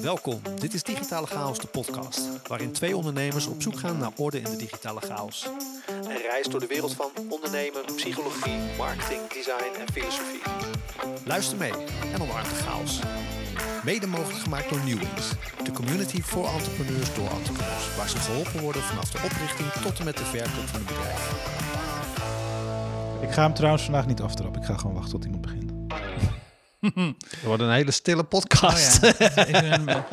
Welkom, dit is Digitale Chaos, de podcast, waarin twee ondernemers op zoek gaan naar orde in de digitale chaos. Een reis door de wereld van ondernemen, psychologie, marketing, design en filosofie. Luister mee en omarm de chaos. Mede mogelijk gemaakt door Newings, de community voor entrepreneurs door entrepreneurs, waar ze geholpen worden vanaf de oprichting tot en met de verkoop van een bedrijf. Ik ga hem trouwens vandaag niet aftrappen. Ik ga gewoon wachten tot iemand begint. Het wordt een hele stille podcast. Oh ja.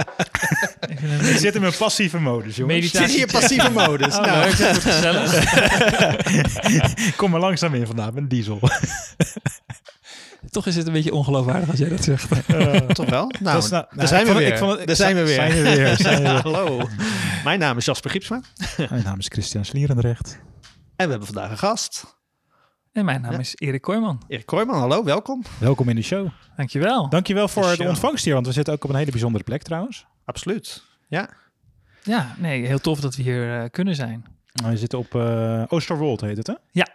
Ik zit in mijn passieve modus, jongens. Ik zit hier passieve modus. Oh, nou, leuk, kom er langzaam in vandaag, met een diesel. Toch is het een beetje ongeloofwaardig als jij dat zegt. toch wel? Nou, is nou- daar nou, zijn we weer. het- daar zijn we weer. Zijn we weer, zijn we weer. Hallo. Mijn naam is Jasper Giepsma. Mijn naam is Christian Slierendrecht. En we hebben vandaag een gast. En mijn naam is Erik Kooijman. Erik Kooijman, hallo, welkom. Welkom in de show. Dankjewel. Dankjewel voor De ontvangst hier, want we zitten ook op een hele bijzondere plek trouwens. Absoluut. Ja. Ja, nee, heel tof dat we hier eh, kunnen zijn. We zitten op eh Oosterwold, heet het hè? Ja.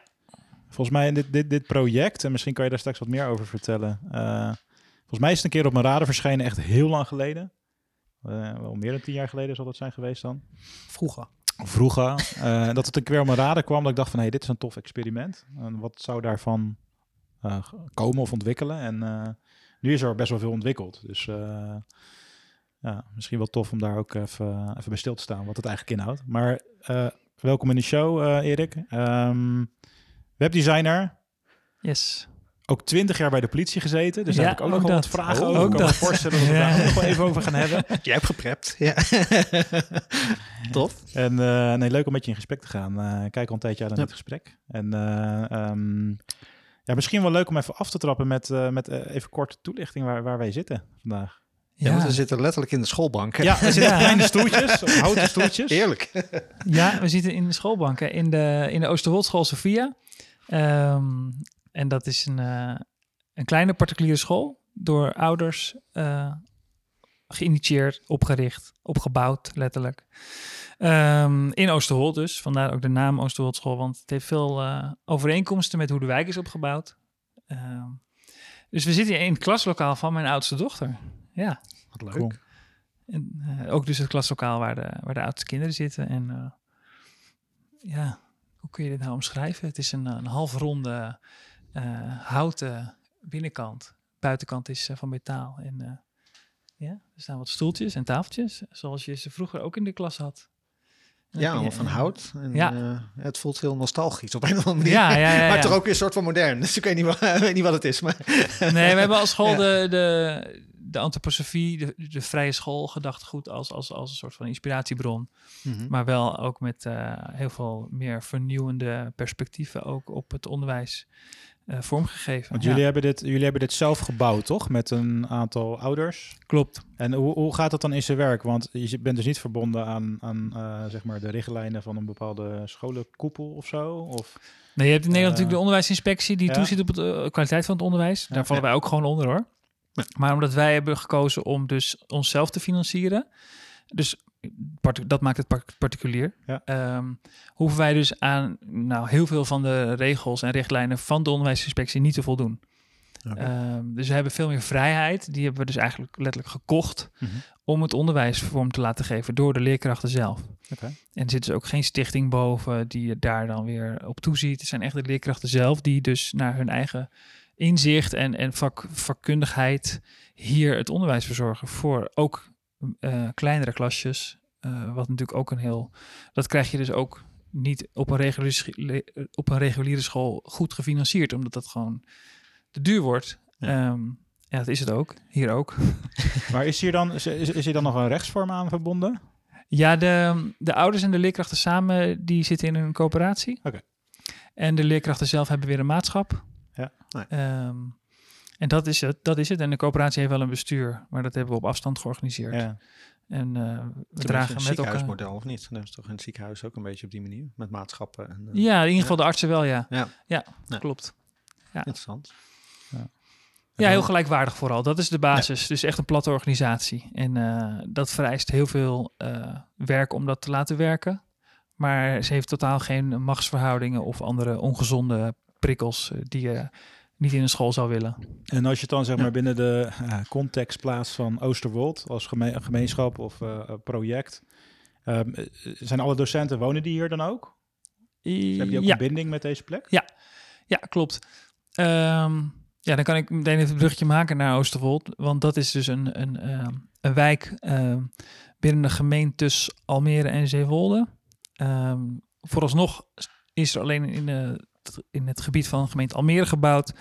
Volgens mij dit, dit, dit project, en misschien kan je daar straks wat meer over vertellen. eh, volgens mij is het een keer op mijn radar verschenen, echt heel lang geleden. Eh, wel meer dan tien jaar geleden zal dat zijn geweest dan. Vroeger. Vroeger. eh, dat het een keer mijn radar kwam. Dat ik dacht van, hé, dit is een tof experiment. En wat zou daarvan eh, komen of ontwikkelen? En eh, nu is er best wel veel ontwikkeld. Dus ja, misschien wel tof om daar ook even, even bij stil te staan. Wat het eigenlijk inhoudt. Maar welkom in de show, Erik. Ehm, webdesigner. Yes. Ook twintig jaar bij de politie gezeten. Dus daar Ja, heb ik ook, ook nog wel wat dat. vragen Oh, over. ook Ik kan me voorstellen dat we daar ook nog wel even over gaan hebben. Jij hebt geprept. Ja. Tof. En eh, nee, leuk om met je in gesprek te gaan. Eh kijk al een tijdje Ja. dit gesprek. En eh, ehm, ja, misschien wel leuk om even af te trappen met, eh, met even korte toelichting waar, waar wij zitten vandaag. Ja, want we zitten letterlijk in de schoolbank. Ja, we zitten op kleine stoeltjes, op houten stoeltjes. Heerlijk. Ja, we zitten in de schoolbanken in de, in de Oosterholtschool Sophia. Ehm, en dat is een, eh, een kleine particuliere school door ouders eh, geïnitieerd, opgericht, opgebouwd, letterlijk. Ehm, in Oosterholt dus, vandaar ook de naam Oosterholtschool, want het heeft veel eh, overeenkomsten met hoe de wijk is opgebouwd. Ehm, dus we zitten hier in het klaslokaal van mijn oudste dochter. Ja. Wat leuk. Cool. En, eh, ook dus het klaslokaal waar de, waar de oudste kinderen zitten. En eh, ja, hoe kun je dit nou omschrijven? Het is een, een halfronde houten binnenkant. Buitenkant is eh, van metaal. En eh, ja, er staan wat stoeltjes en tafeltjes, zoals je ze vroeger ook in de klas had. Ja, allemaal van hout. En, Ja. eh, het voelt heel nostalgisch op een of andere manier. Ja, ja, ja, maar toch ook weer een soort van modern. Dus ik weet niet, wat, ik weet niet wat het is. Maar Nee, we hebben als school de, de, de antroposofie, de, de vrije school gedachtegoed als, als, als een soort van inspiratiebron. Mhm. Maar wel ook met eh, heel veel meer vernieuwende perspectieven ook op het onderwijs eh, vormgegeven. Want Ja, jullie, hebben dit, jullie hebben dit zelf gebouwd, toch? Met een aantal ouders. klopt. En hoe, hoe gaat dat dan in zijn werk? Want je bent dus niet verbonden aan, aan eh, zeg maar de richtlijnen van een bepaalde scholenkoepel of zo? Of, Nee, je hebt in Nederland Eh, natuurlijk de onderwijsinspectie die ja. toeziet op de kwaliteit van het onderwijs. Daar Ja. vallen wij ook gewoon onder hoor. Maar omdat wij hebben gekozen om dus onszelf te financieren, dus dat maakt het par- particulier, Ja. ehm, hoeven wij dus aan nou, heel veel van de regels en richtlijnen van de onderwijsinspectie niet te voldoen. Ehm, dus we hebben veel meer vrijheid. Die hebben we dus eigenlijk letterlijk gekocht Mhm. om het onderwijs vorm te laten geven door de leerkrachten zelf. En er zit dus ook geen stichting boven die daar dan weer op toeziet. Het zijn echt de leerkrachten zelf die dus naar hun eigen inzicht en, en vak, vakkundigheid hier het onderwijs verzorgen voor ook eh, kleinere klasjes. Eh, wat natuurlijk ook een heel... Dat krijg je dus ook niet op een, reguliere, op een reguliere school goed gefinancierd, omdat dat gewoon te duur wordt. Ja. Ja, ja dat is het ook. Hier ook. Maar is hier, dan, is, is is hier dan nog een rechtsvorm aan verbonden? Ja, de, de ouders en de leerkrachten samen, die zitten in een coöperatie. Oké. En de leerkrachten zelf hebben weer een maatschap. Ja. Nee. Ehm, en dat is, het, dat is het. En de coöperatie heeft wel een bestuur, maar dat hebben we op afstand georganiseerd. Ja. En eh, we dragen een met elkaar... ziekenhuismodel of niet? Dat is toch in het ziekenhuis ook een beetje op die manier? Met maatschappen en... eh, Ja, in ieder geval de artsen wel, ja. Ja. Ja, Ja. klopt. Interessant. Ja, heel gelijkwaardig vooral. Dat is de basis. Dus echt een platte organisatie. En eh, dat vereist heel veel werk om dat te laten werken. Maar ze heeft totaal geen machtsverhoudingen of andere ongezonde prikkels die je niet in een school zou willen. En als je het dan zeg Ja. maar binnen de eh, context plaatst van Oosterwold als geme- gemeenschap of eh, eh, project, ehm, eh, zijn alle docenten, wonen die hier dan ook? Dus hebben die ook ja, een binding met deze plek? ja, klopt. Ehm, ja, dan kan ik meteen even een brugje maken naar Oosterwold. Want dat is dus een, een, ehm, een wijk binnen de gemeente Almere en Zeewolde. Vooralsnog is er alleen in, de, in het gebied van de gemeente Almere gebouwd.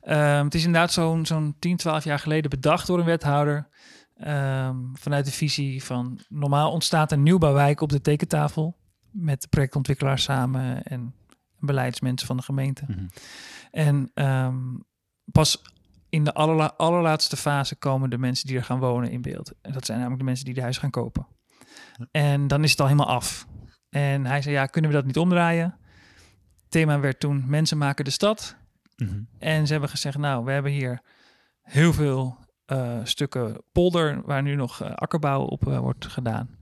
Ehm, het is inderdaad zo'n zo'n 10, 12 jaar geleden bedacht door een wethouder. Ehm, vanuit de visie van normaal ontstaat een nieuwbouwwijk op de tekentafel. Met de projectontwikkelaars samen en beleidsmensen van de gemeente. Mhm. En ehm, pas in de allerla- allerlaatste fase komen de mensen die er gaan wonen in beeld. En dat zijn namelijk de mensen die de huis gaan kopen. En dan is het al helemaal af. En hij zei, ja, kunnen we dat niet omdraaien? Thema werd toen mensen maken de stad. Mhm. En ze hebben gezegd, nou, we hebben hier heel veel eh, stukken polder waar nu nog eh, akkerbouw op eh, wordt gedaan.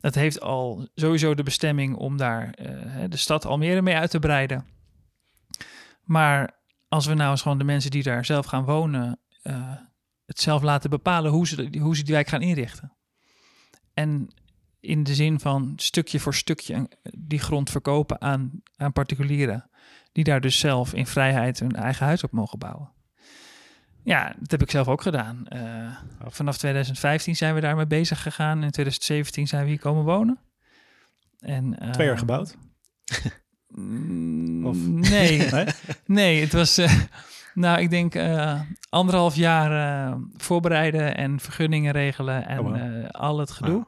Dat heeft al sowieso de bestemming om daar de stad Almere mee uit te breiden. Maar als we nou eens gewoon de mensen die daar zelf gaan wonen, het zelf laten bepalen hoe ze, hoe ze die wijk gaan inrichten. En in de zin van stukje voor stukje eh, die grond verkopen aan, aan particulieren die daar dus zelf in vrijheid hun eigen huis op mogen bouwen. Ja, dat heb ik zelf ook gedaan. Eh, vanaf 2015 zijn we daarmee bezig gegaan. In 2017 zijn we hier komen wonen. En, eh, Twee jaar gebouwd? mm, Of- Nee, Nee? het was... nou, ik denk anderhalf jaar voorbereiden en vergunningen regelen en Oh, wow. al het gedoe.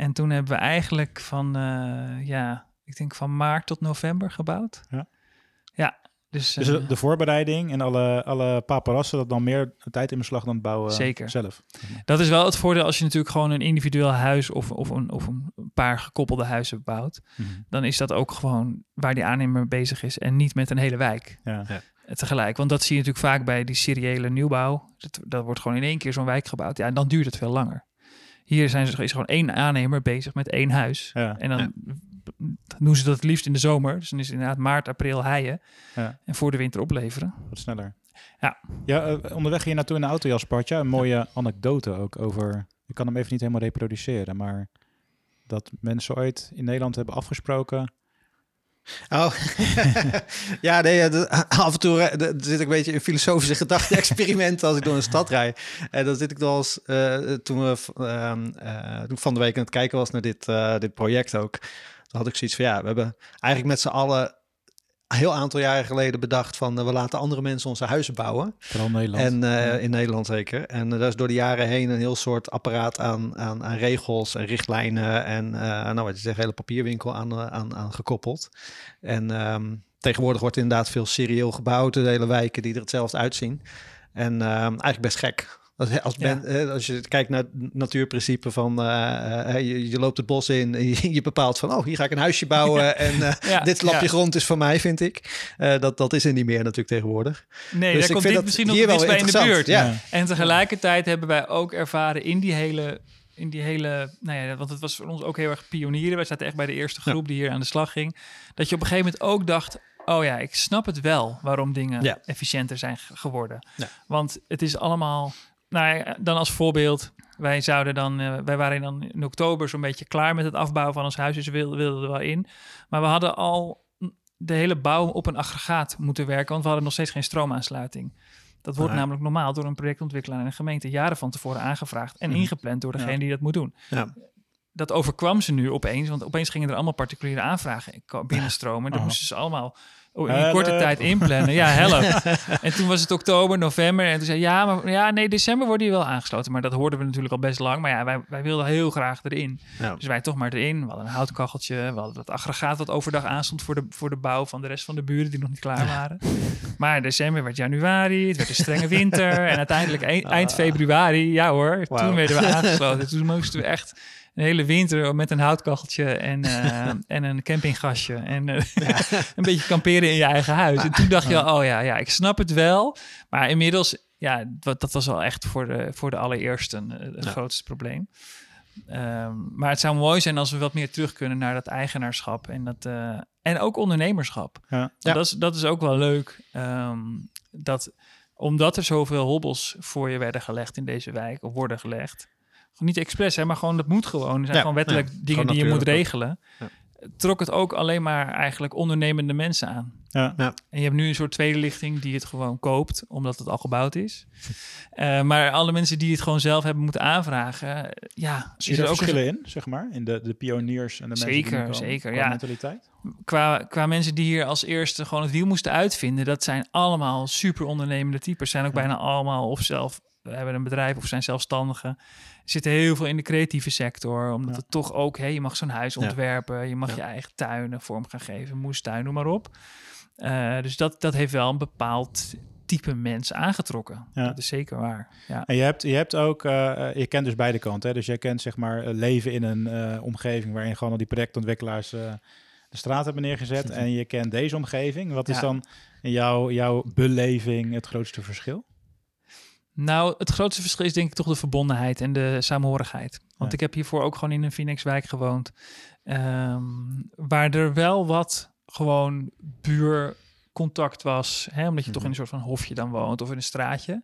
En toen hebben we eigenlijk van, eh, ja, ik denk van maart tot november gebouwd. Ja. Ja, dus, Dus eh, de, voorbereiding en alle, alle paparassen, dat dan meer tijd in beslag dan het bouwen Zeker. zelf. dat is wel het voordeel als je natuurlijk gewoon een individueel huis of, of, een, of een paar gekoppelde huizen bouwt. Mhm. Dan is dat ook gewoon waar die aannemer bezig is en niet met een hele wijk Ja. tegelijk. Want dat zie je natuurlijk vaak bij die seriële nieuwbouw. Dat, dat wordt gewoon in één keer zo'n wijk gebouwd. Ja, en dan duurt het veel langer. Hier zijn ze, is gewoon één aannemer bezig met één huis. Ja. En dan doen ze dat het liefst in de zomer. Dus dan is het inderdaad maart, april haaien. Ja. En voor de winter opleveren. Wat sneller. Ja. ja eh, onderweg hier naartoe in de auto, Jaspertje. Een mooie anekdote ook over... Ik kan hem even niet helemaal reproduceren, maar... Dat mensen ooit in Nederland hebben afgesproken... Oh, ja, nee, af en toe eh, zit ik een beetje in filosofische gedachte-experimenten als ik door een stad rijd. En dan zit ik dan als, eh, toen, we, ehm, eh, toen van de week aan het kijken was naar dit, eh, dit project ook, dan had ik zoiets van, ja, we hebben eigenlijk met z'n allen een heel aantal jaren geleden bedacht van, eh, we laten andere mensen onze huizen bouwen. Vooral Nederland. En eh, in Nederland zeker. En uh, daar is door de jaren heen een heel soort apparaat aan, aan, aan regels en richtlijnen en nou wat je zegt, hele papierwinkel aan, aan, aan gekoppeld. En um, tegenwoordig wordt inderdaad veel serieel gebouwd, de hele wijken die er hetzelfde uitzien. En um, eigenlijk best gek. Als, als, ben, ja. als, je kijkt naar het natuurprincipe van uh, je, je, loopt het bos in je, je, bepaalt van oh, hier ga ik een huisje bouwen ja. en uh, ja, dit lapje grond is voor mij, vind ik. Uh, dat, dat is er niet meer natuurlijk tegenwoordig. Nee, dus daar komt dit misschien nog iets bij in de buurt. Ja. En tegelijkertijd hebben wij ook ervaren in die hele in die hele, nou ja, want het was voor ons ook heel erg pionieren. Wij zaten echt bij de eerste groep die hier aan de slag ging. Dat je op een gegeven moment ook dacht, oh ja, ik snap het wel waarom dingen efficiënter zijn geworden. Want het is allemaal, nou ja, dan als voorbeeld, wij zouden dan, uh, wij waren dan in oktober zo'n beetje klaar met het afbouwen van ons huis, dus we wilden, wilden er wel in. Maar we hadden al de hele bouw op een aggregaat moeten werken, want we hadden nog steeds geen stroomaansluiting. Dat wordt Nee. namelijk normaal door een projectontwikkelaar en een gemeente jaren van tevoren aangevraagd en Mhm. ingepland door degene Ja. die dat moet doen. Ja. Dat overkwam ze nu opeens, want opeens gingen er allemaal particuliere aanvragen binnenstromen. En dat Oh. moesten ze allemaal in Help. korte tijd inplannen. Ja, help. en toen was het oktober, november. En toen zei ja, maar ja, nee, december worden die wel aangesloten. Maar dat hoorden we natuurlijk al best lang. Maar ja, wij, wij wilden heel graag erin. Ja. Dus wij toch maar erin. We hadden een houtkacheltje. We hadden dat aggregaat wat overdag aanstond voor de, voor de bouw van de rest van de buren die nog niet klaar waren. Maar december werd januari. Het werd een strenge winter. En uiteindelijk eind, eind februari, ja hoor, toen werden we aangesloten. Toen moesten we echt een hele winter met een houtkacheltje en, eh, en een campinggasje. En eh, een beetje kamperen in je eigen huis. En toen dacht je, al, oh ja, ja, ik snap het wel. Maar inmiddels, ja, dat, dat was wel echt voor de, voor de allereerste eh, het Ja. grootste probleem. Ehm, maar het zou mooi zijn als we wat meer terug kunnen naar dat eigenaarschap en, dat, en ook ondernemerschap. Ja. Dat, is, dat is ook wel leuk. Ehm, dat omdat er zoveel hobbels voor je werden gelegd in deze wijk, of worden gelegd, niet expres, hè, maar gewoon dat moet gewoon. Er zijn Ja, gewoon wettelijk ja, dingen gewoon die je moet regelen. Ja. Trok het ook alleen maar eigenlijk ondernemende mensen aan. Ja. Ja. En je hebt nu een soort tweede lichting die het gewoon koopt, omdat het al gebouwd is. Eh, maar alle mensen die het gewoon zelf hebben moeten aanvragen, eh, ja, Zie is je er ook verschillen in, zeg maar? In de, de pioniers en de mensen die Zeker, nu komen, zeker, qua ja. mentaliteit? qua, qua mensen die hier als eerste gewoon het wiel moesten uitvinden, dat zijn allemaal super ondernemende types. Zijn ook bijna allemaal of zelf hebben een bedrijf of zijn zelfstandigen. Zitten heel veel in de creatieve sector, omdat Ja. het toch ook, hé, je mag zo'n huis ontwerpen, je mag je eigen tuinen vorm gaan geven, moestuin, noem maar op. Eh, dus dat, dat heeft wel een bepaald type mens aangetrokken. Ja. Dat is zeker waar. Ja. En je hebt, je hebt ook, eh, eh, je kent dus beide kanten. Hè? Dus jij kent zeg maar leven in een omgeving waarin gewoon al die projectontwikkelaars de straat hebben neergezet. En je kent deze omgeving. Wat is dan in jouw, jouw beleving het grootste verschil? Nou, het grootste verschil is denk ik toch de verbondenheid en de samenhorigheid. Want Ja. ik heb hiervoor ook gewoon in een Phoenixwijk gewoond. ehm, waar er wel wat gewoon buurcontact was. Hè, omdat je toch in een soort van hofje dan woont of in een straatje.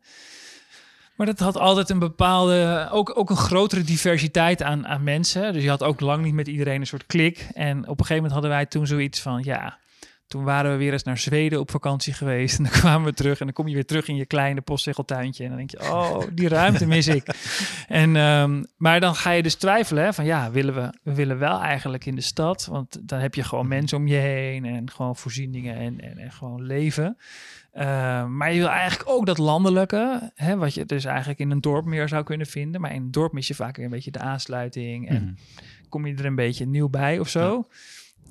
Maar dat had altijd een bepaalde, ook, ook een grotere diversiteit aan, aan mensen. Dus je had ook lang niet met iedereen een soort klik. En op een gegeven moment hadden wij toen zoiets van, ja, toen waren we weer eens naar Zweden op vakantie geweest. En dan kwamen we terug en dan kom je weer terug in je kleine postzegeltuintje. En dan denk je, oh, die ruimte mis ik. En, ehm, maar dan ga je dus twijfelen hè, van, ja, willen we, we willen wel eigenlijk in de stad. Want dan heb je gewoon mensen om je heen en gewoon voorzieningen en, en, en gewoon leven. Ehm, maar je wil eigenlijk ook dat landelijke, hè, wat je dus eigenlijk in een dorp meer zou kunnen vinden. Maar in een dorp mis je vaak weer een beetje de aansluiting. En Mhm. kom je er een beetje nieuw bij of zo.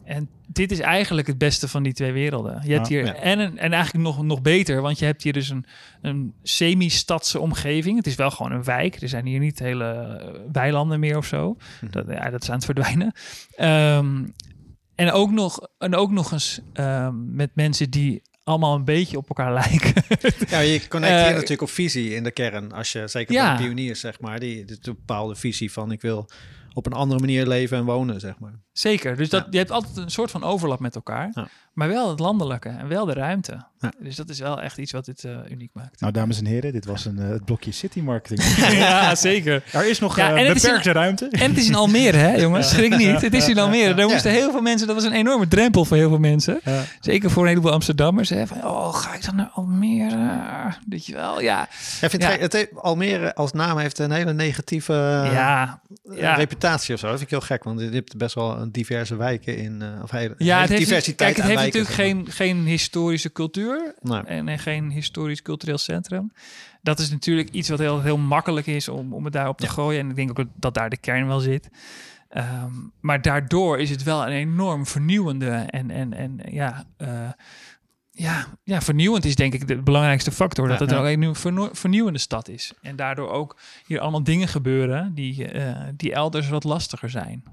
En dit is eigenlijk het beste van die twee werelden. Je hebt hier ja. en, een- en eigenlijk nog, nog beter, want je hebt hier dus een, een semi-stadse omgeving. Het is wel gewoon een wijk. Er zijn hier niet hele eh, weilanden meer of zo. Dat, ja, dat is aan het verdwijnen. Ehm, en, ook nog, en ook nog eens ehm, met mensen die allemaal een beetje op elkaar lijken. Ja, je connecteert Eh, natuurlijk op visie in de kern. Als je zeker Ja. bij de pioniers, zeg maar, die, die bepaalde visie van ik wil op een andere manier leven en wonen, zeg maar. Zeker. Dus dat, Ja. je hebt altijd een soort van overlap met elkaar. Ja. Maar wel het landelijke en wel de ruimte. Ja. Dus dat is wel echt iets wat dit eh, uniek maakt. Nou, dames en heren, dit was een, eh, het blokje City Marketing. ja, zeker. er is nog is beperkte ruimte. En het is in Almere, hè, jongens? Schrik niet. Het is in Almere. Daar moesten heel veel mensen... Dat was een enorme drempel voor heel veel mensen. Ja. Zeker voor een heleboel Amsterdammers. Hè, van, oh, ga ik dan naar Almere? Weet je wel? Ja. Vindt Ja. gij- het he- Almere als naam heeft een hele negatieve ja. ja. reputatie of zo. Dat vind ik heel gek, want je hebt best wel een diverse wijken in, eh of hele, Ja, het heeft, diversiteit kijk, het heeft natuurlijk geen, geen historische cultuur. Nee. en, en geen historisch cultureel centrum. Dat is natuurlijk iets wat heel, heel makkelijk is om, om het daarop te Ja. gooien. En ik denk ook dat daar de kern wel zit. Ehm, maar daardoor is het wel een enorm vernieuwende en, en, en ja, eh, ja, ja, vernieuwend is denk ik de belangrijkste factor. Dat Ja, het ja. ook een vernieuwende stad is. En daardoor ook hier allemaal dingen gebeuren die, eh, die elders wat lastiger zijn.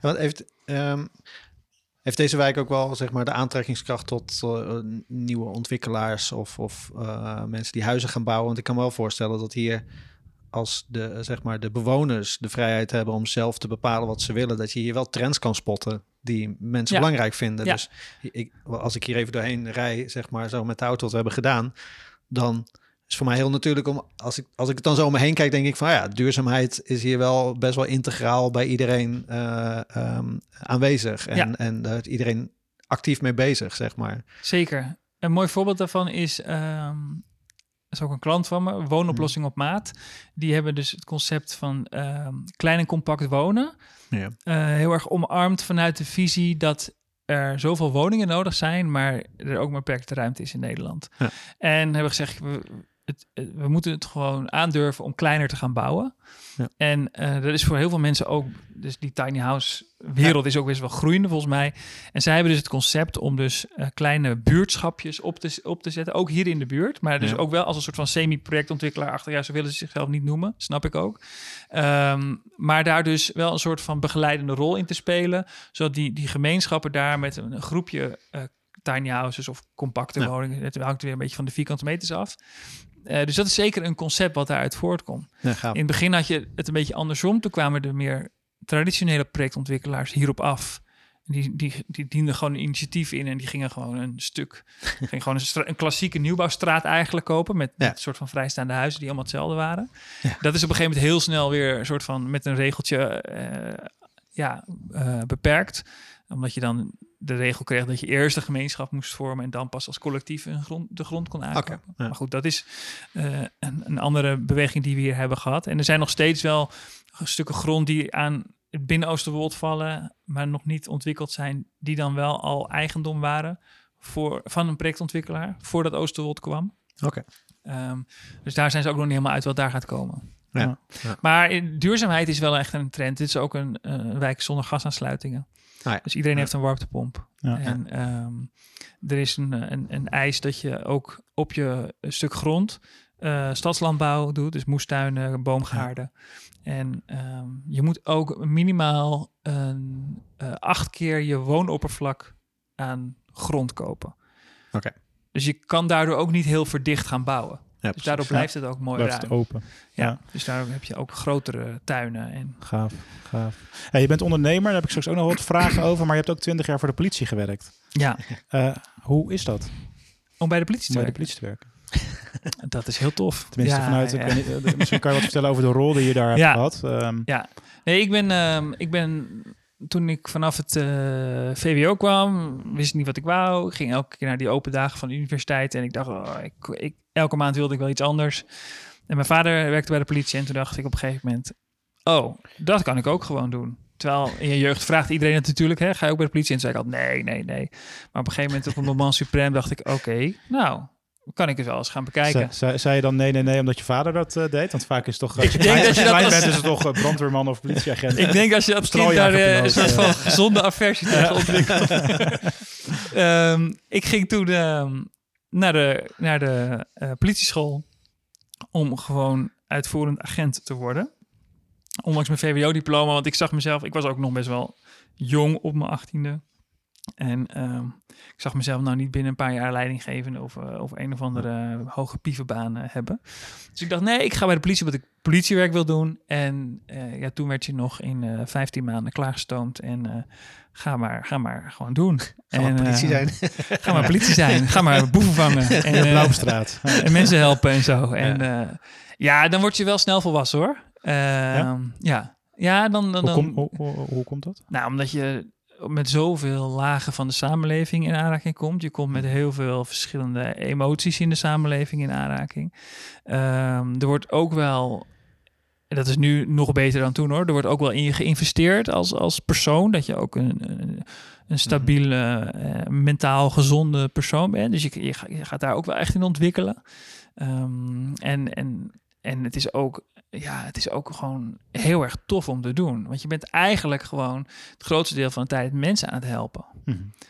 Wat heeft, ehm, heeft deze wijk ook wel zeg maar, de aantrekkingskracht tot eh, nieuwe ontwikkelaars of, of eh, mensen die huizen gaan bouwen? Want ik kan me wel voorstellen dat hier als de, zeg maar, de bewoners de vrijheid hebben om zelf te bepalen wat ze willen, dat je hier wel trends kan spotten die mensen Ja. belangrijk vinden. Ja. Dus ik, als ik hier even doorheen rij, zeg maar zo met de auto wat we hebben gedaan, dan is voor mij heel natuurlijk om, als ik, als ik het dan zo om me heen kijk, denk ik van ja, duurzaamheid is hier wel best wel integraal bij iedereen eh, ehm, aanwezig. En, Ja. en daar is iedereen actief mee bezig, zeg maar. Zeker. Een mooi voorbeeld daarvan is, dat is ook een klant van me, Woonoplossing op Maat. Die hebben dus het concept van ehm, klein en compact wonen. Ja. eh, heel erg omarmd vanuit de visie dat er zoveel woningen nodig zijn, maar er ook maar beperkte ruimte is in Nederland. Ja. En hebben gezegd, we, het, we moeten het gewoon aandurven om kleiner te gaan bouwen. Ja. En eh, dat is voor heel veel mensen ook, dus die tiny house wereld is ook best wel groeiende volgens mij. En zij hebben dus het concept om dus eh, kleine buurtschapjes op te, op te zetten, ook hier in de buurt. Maar dus Ja. ook wel als een soort van semi-projectontwikkelaar achter. Ja, zo willen ze zichzelf niet noemen, snap ik ook. Ehm, maar daar dus wel een soort van begeleidende rol in te spelen, zodat die, die gemeenschappen daar met een, een groepje eh, tiny houses of compacte Ja. woningen, het hangt weer een beetje van de vierkante meters af. Eh, dus dat is zeker een concept wat daaruit voortkomt. Ja. In het begin had je het een beetje andersom. Toen kwamen er meer traditionele projectontwikkelaars hierop af. Die, die, die dienden gewoon een initiatief in en die gingen gewoon een stuk, ging gewoon een, klassieke nieuwbouwstraat eigenlijk kopen met, Ja. met een soort van vrijstaande huizen die allemaal hetzelfde waren. Ja. Dat is op een gegeven moment heel snel weer een soort van met een regeltje eh, ja, eh, beperkt. Omdat je dan de regel kreeg dat je eerst een gemeenschap moest vormen en dan pas als collectief een grond, de grond kon aankopen. ja. Maar goed, dat is eh, een, een andere beweging die we hier hebben gehad. En er zijn nog steeds wel stukken grond die aan het binnen Oosterwold vallen, maar nog niet ontwikkeld zijn, die dan wel al eigendom waren voor, van een projectontwikkelaar voordat Oosterwold kwam. Oké. Ehm, dus daar zijn ze ook nog niet helemaal uit wat daar gaat komen. Ja. Ja. Maar in- duurzaamheid is wel echt een trend. Dit is ook een eh, wijk zonder gasaansluitingen. Ah ja. Dus iedereen Ja. heeft een warmtepomp. Ja. En ehm, er is een, een, een eis dat je ook op je stuk grond eh, stadslandbouw doet. Dus moestuinen, boomgaarden. En ehm, je moet ook minimaal een, eh, acht keer je woonoppervlak aan grond kopen. Oké. Dus je kan daardoor ook niet heel verdicht gaan bouwen. Ja, Dus daardoor blijft het ook mooi Blijft ruim. het open. Ja. Ja. Dus daarom heb je ook grotere tuinen. En Gaaf, gaaf. Hey, je bent ondernemer, daar heb ik straks ook nog wat vragen over. Maar je hebt ook twintig jaar voor de politie gewerkt. ja, Eh, hoe is dat, om bij de politie om te bij de werken. politie te werken? Dat is heel tof. Tenminste, Ja, vanuit... ja. Niet, eh, misschien kan je wat vertellen over de rol die je daar hebt Ja. gehad. Ehm, Nee, ik ben, ehm, ik ben toen ik vanaf het eh, VWO kwam, wist ik niet wat ik wou. Ging elke keer naar die open dagen van de universiteit en ik dacht, oh, ik, elke maand wilde ik wel iets anders. En mijn vader werkte bij de politie en toen dacht ik op een gegeven moment, oh, dat kan ik ook gewoon doen. Terwijl in je jeugd vraagt iedereen het natuurlijk, hè, ga je ook bij de politie? En zei ik altijd, nee, nee, nee. Maar op een gegeven moment op een moment suprem dacht ik, oké, nou, kan ik het wel eens gaan bekijken. Zei, zei, je dan nee, nee, nee, omdat je vader dat eh, deed? Want vaak is het toch... Als je denk klein, dat je dat bent, is het toch eh, brandweerman of politieagent. Ik denk als je als kind daar eh, een soort van gezonde aversie tegen ontwikkelt. Ehm, ik ging toen ehm, naar de, naar de politieschool om gewoon uitvoerend agent te worden. Ondanks mijn VWO-diploma, want ik zag mezelf, ik was ook nog best wel jong op mijn achttiende. En ehm, ik zag mezelf nou niet binnen een paar jaar leiding geven of, eh, of een of andere hoge pievenbaan eh, hebben. Dus ik dacht, nee, ik ga bij de politie, wat ik politiewerk wil doen. En eh, ja, toen werd je nog in eh 15 maanden klaargestoomd. En ga, maar, ga maar gewoon doen. Ga maar politie zijn. Ga maar politie zijn. Ga maar boeven vangen. En, Blauwstraat. en mensen helpen en zo. En ja. ja, dan word je wel snel volwassen hoor. Uh, ja? ja. Ja, dan... dan, hoe, kom, hoe, hoe, hoe, komt dat? Nou, omdat je met zoveel lagen van de samenleving in aanraking komt. Je komt met heel veel verschillende emoties in de samenleving in aanraking. Um, er wordt ook wel... Dat is nu nog beter dan toen hoor. Er wordt ook wel in je geïnvesteerd als, als persoon. Dat je ook een, een, stabiele, uh, mentaal gezonde persoon bent. Dus je, je, je, gaat daar ook wel echt in ontwikkelen. Um, en, en, en het is ook ja, het is ook gewoon heel erg tof om te doen. Want je bent eigenlijk gewoon het grootste deel van de tijd mensen aan het helpen.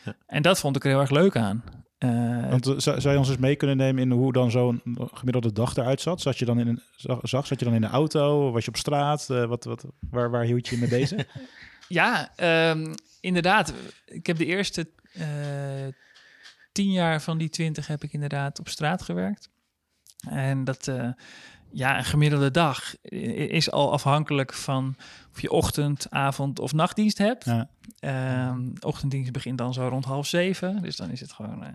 Ja. En dat vond ik er heel erg leuk aan. Uh, Want zou, zou je ons eens mee kunnen nemen in hoe dan zo'n gemiddelde dag eruit zat? Zat je dan in een, zag, zat je dan in de auto? Was je op straat? Uh, wat, wat, waar, waar hield je je mee bezig? ja, um, inderdaad. Ik heb de eerste uh, tien jaar van die twintig heb ik inderdaad op straat gewerkt. En dat uh, ja, een gemiddelde dag is al afhankelijk van of je ochtend, avond of nachtdienst hebt. Ja. Um, ochtenddienst begint dan zo rond half zeven. Dus dan is het gewoon uh,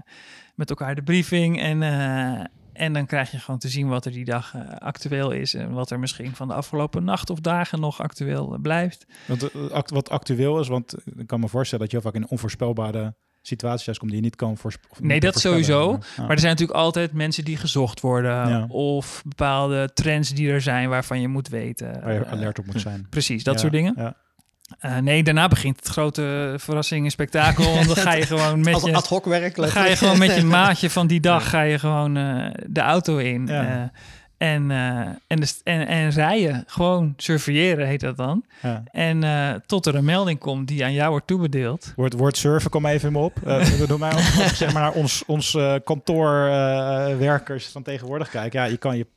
met elkaar de briefing. En, uh, en dan krijg je gewoon te zien wat er die dag uh, actueel is. En wat er misschien van de afgelopen nacht of dagen nog actueel blijft. Want, wat actueel is, want ik kan me voorstellen dat je vaak in onvoorspelbare situaties komt die je niet kan voorspellen. Nee, dat sowieso. Maar, er zijn natuurlijk altijd mensen die gezocht worden. Ja. Of bepaalde trends die er zijn waarvan je moet weten. Waar je alert op moet zijn. Precies, dat ja, soort dingen. Uh, nee, daarna begint het grote verrassing en spektakel. Want dan ga je gewoon met je... ad hoc werk. Dan ga je gewoon met je maatje van die dag ga je gewoon uh, de auto in. Uh, en, uh, en, de, en, en rijden, gewoon surveilleren heet dat dan. Ja. En uh, tot er een melding komt die aan jou wordt toebedeeld. Woord, woord surfen, kom even in me op. Uh, doe maar zeg maar naar ons, ons kantoorwerkers van tegenwoordig kijken. Ja, je kan je,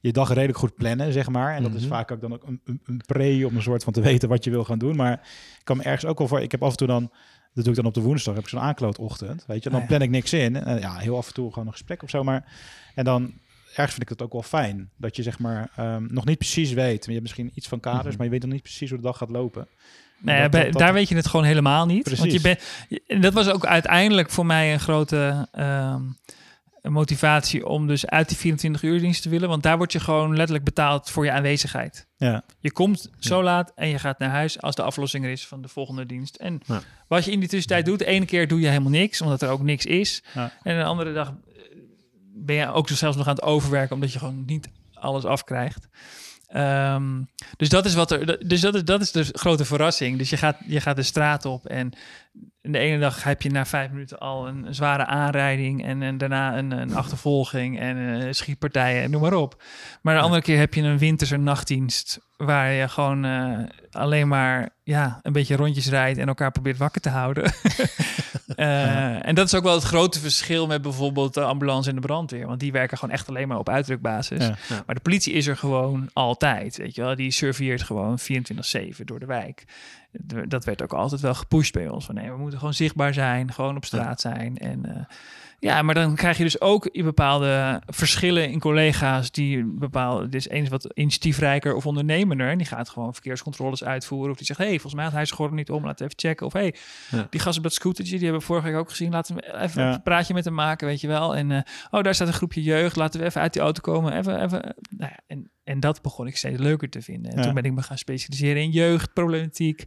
je dag redelijk goed plannen, zeg maar. En dat mm -hmm. is vaak ook dan ook een, een, een pre om een soort van te weten wat je wil gaan doen. Maar ik kan me ergens ook wel voor... Ik heb af en toe dan... Dat doe ik dan op de woensdag, heb ik zo'n aanklootochtend. Weet je, dan plan ik niks in. En ja, heel af en toe gewoon een gesprek of zo. Maar en dan ergens vind ik het ook wel fijn. Dat je zeg maar ehm, nog niet precies weet. Je hebt misschien iets van kaders, Mhm. maar je weet nog niet precies hoe de dag gaat lopen. Ja, Dat- bij- dat- dat- daar weet je het gewoon helemaal niet. Want je Precies. bent, je- en dat was ook uiteindelijk voor mij een grote ehm, motivatie om dus uit die 24 uur dienst te willen. Want daar word je gewoon letterlijk betaald voor je aanwezigheid. Ja, Je komt zo laat en je gaat naar huis als de aflossing er is van de volgende dienst. En Ja. wat je in die tussentijd doet, de ene keer doe je helemaal niks, omdat er ook niks is. Ja. En de andere dag ben je ook zelfs nog aan het overwerken, omdat je gewoon niet alles afkrijgt. Ehm, dus dat is wat er. Dus dat is, dat is de grote verrassing. Dus je gaat, je gaat de straat op en de ene dag heb je na vijf minuten al een, een zware aanrijding en, en daarna een, een achtervolging en eh, schietpartijen en noem maar op. Maar de andere keer heb je een winterse nachtdienst waar je gewoon eh, alleen maar ja, een beetje rondjes rijdt en elkaar probeert wakker te houden. Eh, En dat is ook wel het grote verschil met bijvoorbeeld de ambulance en de brandweer. Want die werken gewoon echt alleen maar op uitdrukbasis. Ja. Ja. Maar de politie is er gewoon altijd. Weet je wel? Die surveilleert gewoon 24-7 door de wijk. Dat werd ook altijd wel gepusht bij ons. Van nee, we moeten gewoon zichtbaar zijn, gewoon op straat zijn. En eh, ja, maar dan krijg je dus ook bepaalde verschillen in collega's die bepaalde. Dus één is wat initiatiefrijker of ondernemender. En die gaat gewoon verkeerscontroles uitvoeren. Of die zegt: hey, volgens mij had hij zijn gordel niet om, laten we even checken. Of hey, Ja. die gast op dat scootertje, die hebben we vorige week ook gezien. Laten we even Ja. een praatje met hem maken, weet je wel. En eh, oh, daar staat een groepje jeugd. Laten we even uit die auto komen. Even, even. Nou ja, en, en dat begon ik steeds leuker te vinden. En Ja. toen ben ik me gaan specialiseren in jeugdproblematiek.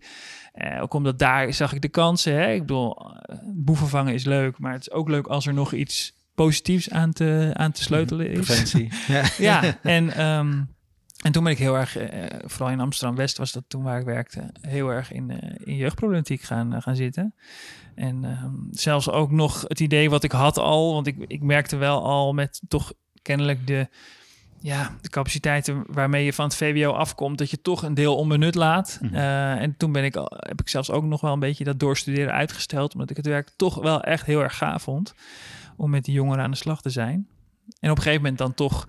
Eh, ook omdat daar zag ik de kansen. Hè? Ik bedoel, eh, boeven vangen is leuk, maar het is ook leuk als er nog iets positiefs aan te, aan te sleutelen is. Preventie. ja. Ja, en, ehm, en toen ben ik heel erg, eh, vooral in Amsterdam-West was dat toen waar ik werkte, heel erg in, eh, in jeugdproblematiek gaan, gaan zitten. En ehm, zelfs ook nog het idee wat ik had al, want ik, ik merkte wel al met toch kennelijk de, ja, de capaciteiten waarmee je van het VWO afkomt, dat je toch een deel onbenut laat. Mhm. Eh, en toen ben ik, al- heb ik zelfs ook nog wel een beetje dat doorstuderen uitgesteld, omdat ik het werk toch wel echt heel erg gaaf vond om met die jongeren aan de slag te zijn. En op een gegeven moment dan toch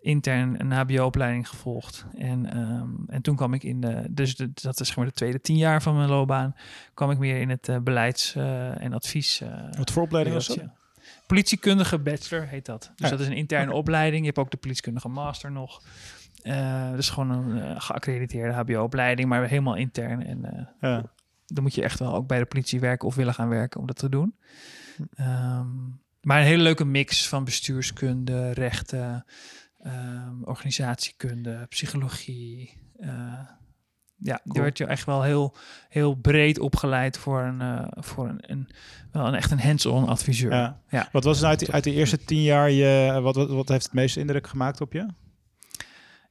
intern een HBO-opleiding gevolgd. En, ehm, en toen kwam ik in de, dus de, dat is gewoon de tweede tien jaar van mijn loopbaan, kwam ik meer in het eh, beleids- eh, en advies. Wat voor opleiding was dat? Politiekundige bachelor heet dat. Dus Ja. dat is een interne opleiding. Je hebt ook de politiekundige master nog. Dus gewoon een eh, geaccrediteerde HBO-opleiding, maar helemaal intern. En eh, Ja. dan moet je echt wel ook bij de politie werken of willen gaan werken om dat te doen. Ehm, maar een hele leuke mix van bestuurskunde, rechten, ehm, organisatiekunde, psychologie. Ja, Cool. daar werd je echt wel heel, heel breed opgeleid voor een, eh, voor een, een, wel een echt een hands-on adviseur. Ja. Ja. Wat was nou uit, die, uit de eerste tien jaar je, wat, wat, wat heeft het meeste indruk gemaakt op je?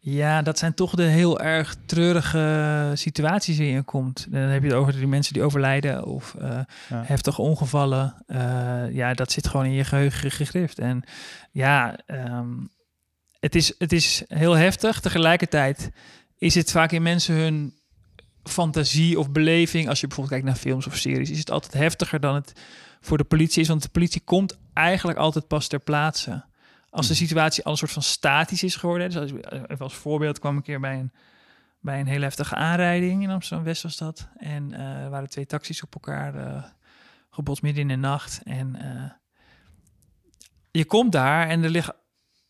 Ja, dat zijn toch de heel erg treurige situaties die je komt. Dan heb je het over die mensen die overlijden of Ja. heftige ongevallen. Eh, ja, dat zit gewoon in je geheugen gegrift. En ja, ehm, het, is, het is heel heftig. Tegelijkertijd is het vaak in mensen hun fantasie of beleving. Als je bijvoorbeeld kijkt naar films of series, is het altijd heftiger dan het voor de politie is. Want de politie komt eigenlijk altijd pas ter plaatse. Als de Mhm. situatie al een soort van statisch is geworden. Dus als, even als voorbeeld kwam ik een keer bij een, bij een heel heftige aanrijding in Amsterdam-West was dat. En eh, er waren twee taxis op elkaar eh, gebotst midden in de nacht. En eh, je komt daar en er liggen,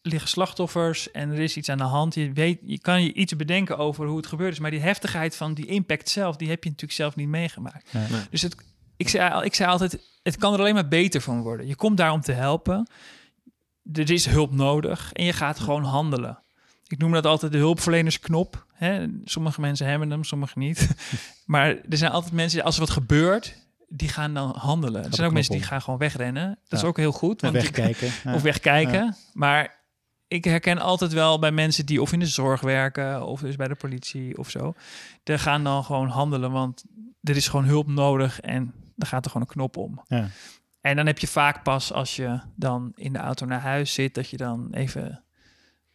liggen slachtoffers en er is iets aan de hand. Je, weet, je kan je iets bedenken over hoe het gebeurd is. Maar die heftigheid van die impact zelf, die heb je natuurlijk zelf niet meegemaakt. Nee. Nee. Dus het, ik, zei, ik zei altijd, het kan er alleen maar beter van worden. Je komt daar om te helpen. Er is hulp nodig en je gaat gewoon handelen. Ik noem dat altijd de hulpverlenersknop. Hè? Sommige mensen hebben hem, sommige niet. maar er zijn altijd mensen, als er wat gebeurt, die gaan dan handelen. Er zijn ook mensen die gaan gewoon wegrennen. Dat is ook heel goed. Want Wegkijken. Ja. of wegkijken. Maar ik herken altijd wel bij mensen die of in de zorg werken of dus bij de politie of zo. Die gaan dan gewoon handelen, want er is gewoon hulp nodig en dan gaat er gewoon een knop om. Ja. En dan heb je vaak pas als je dan in de auto naar huis zit, dat je dan even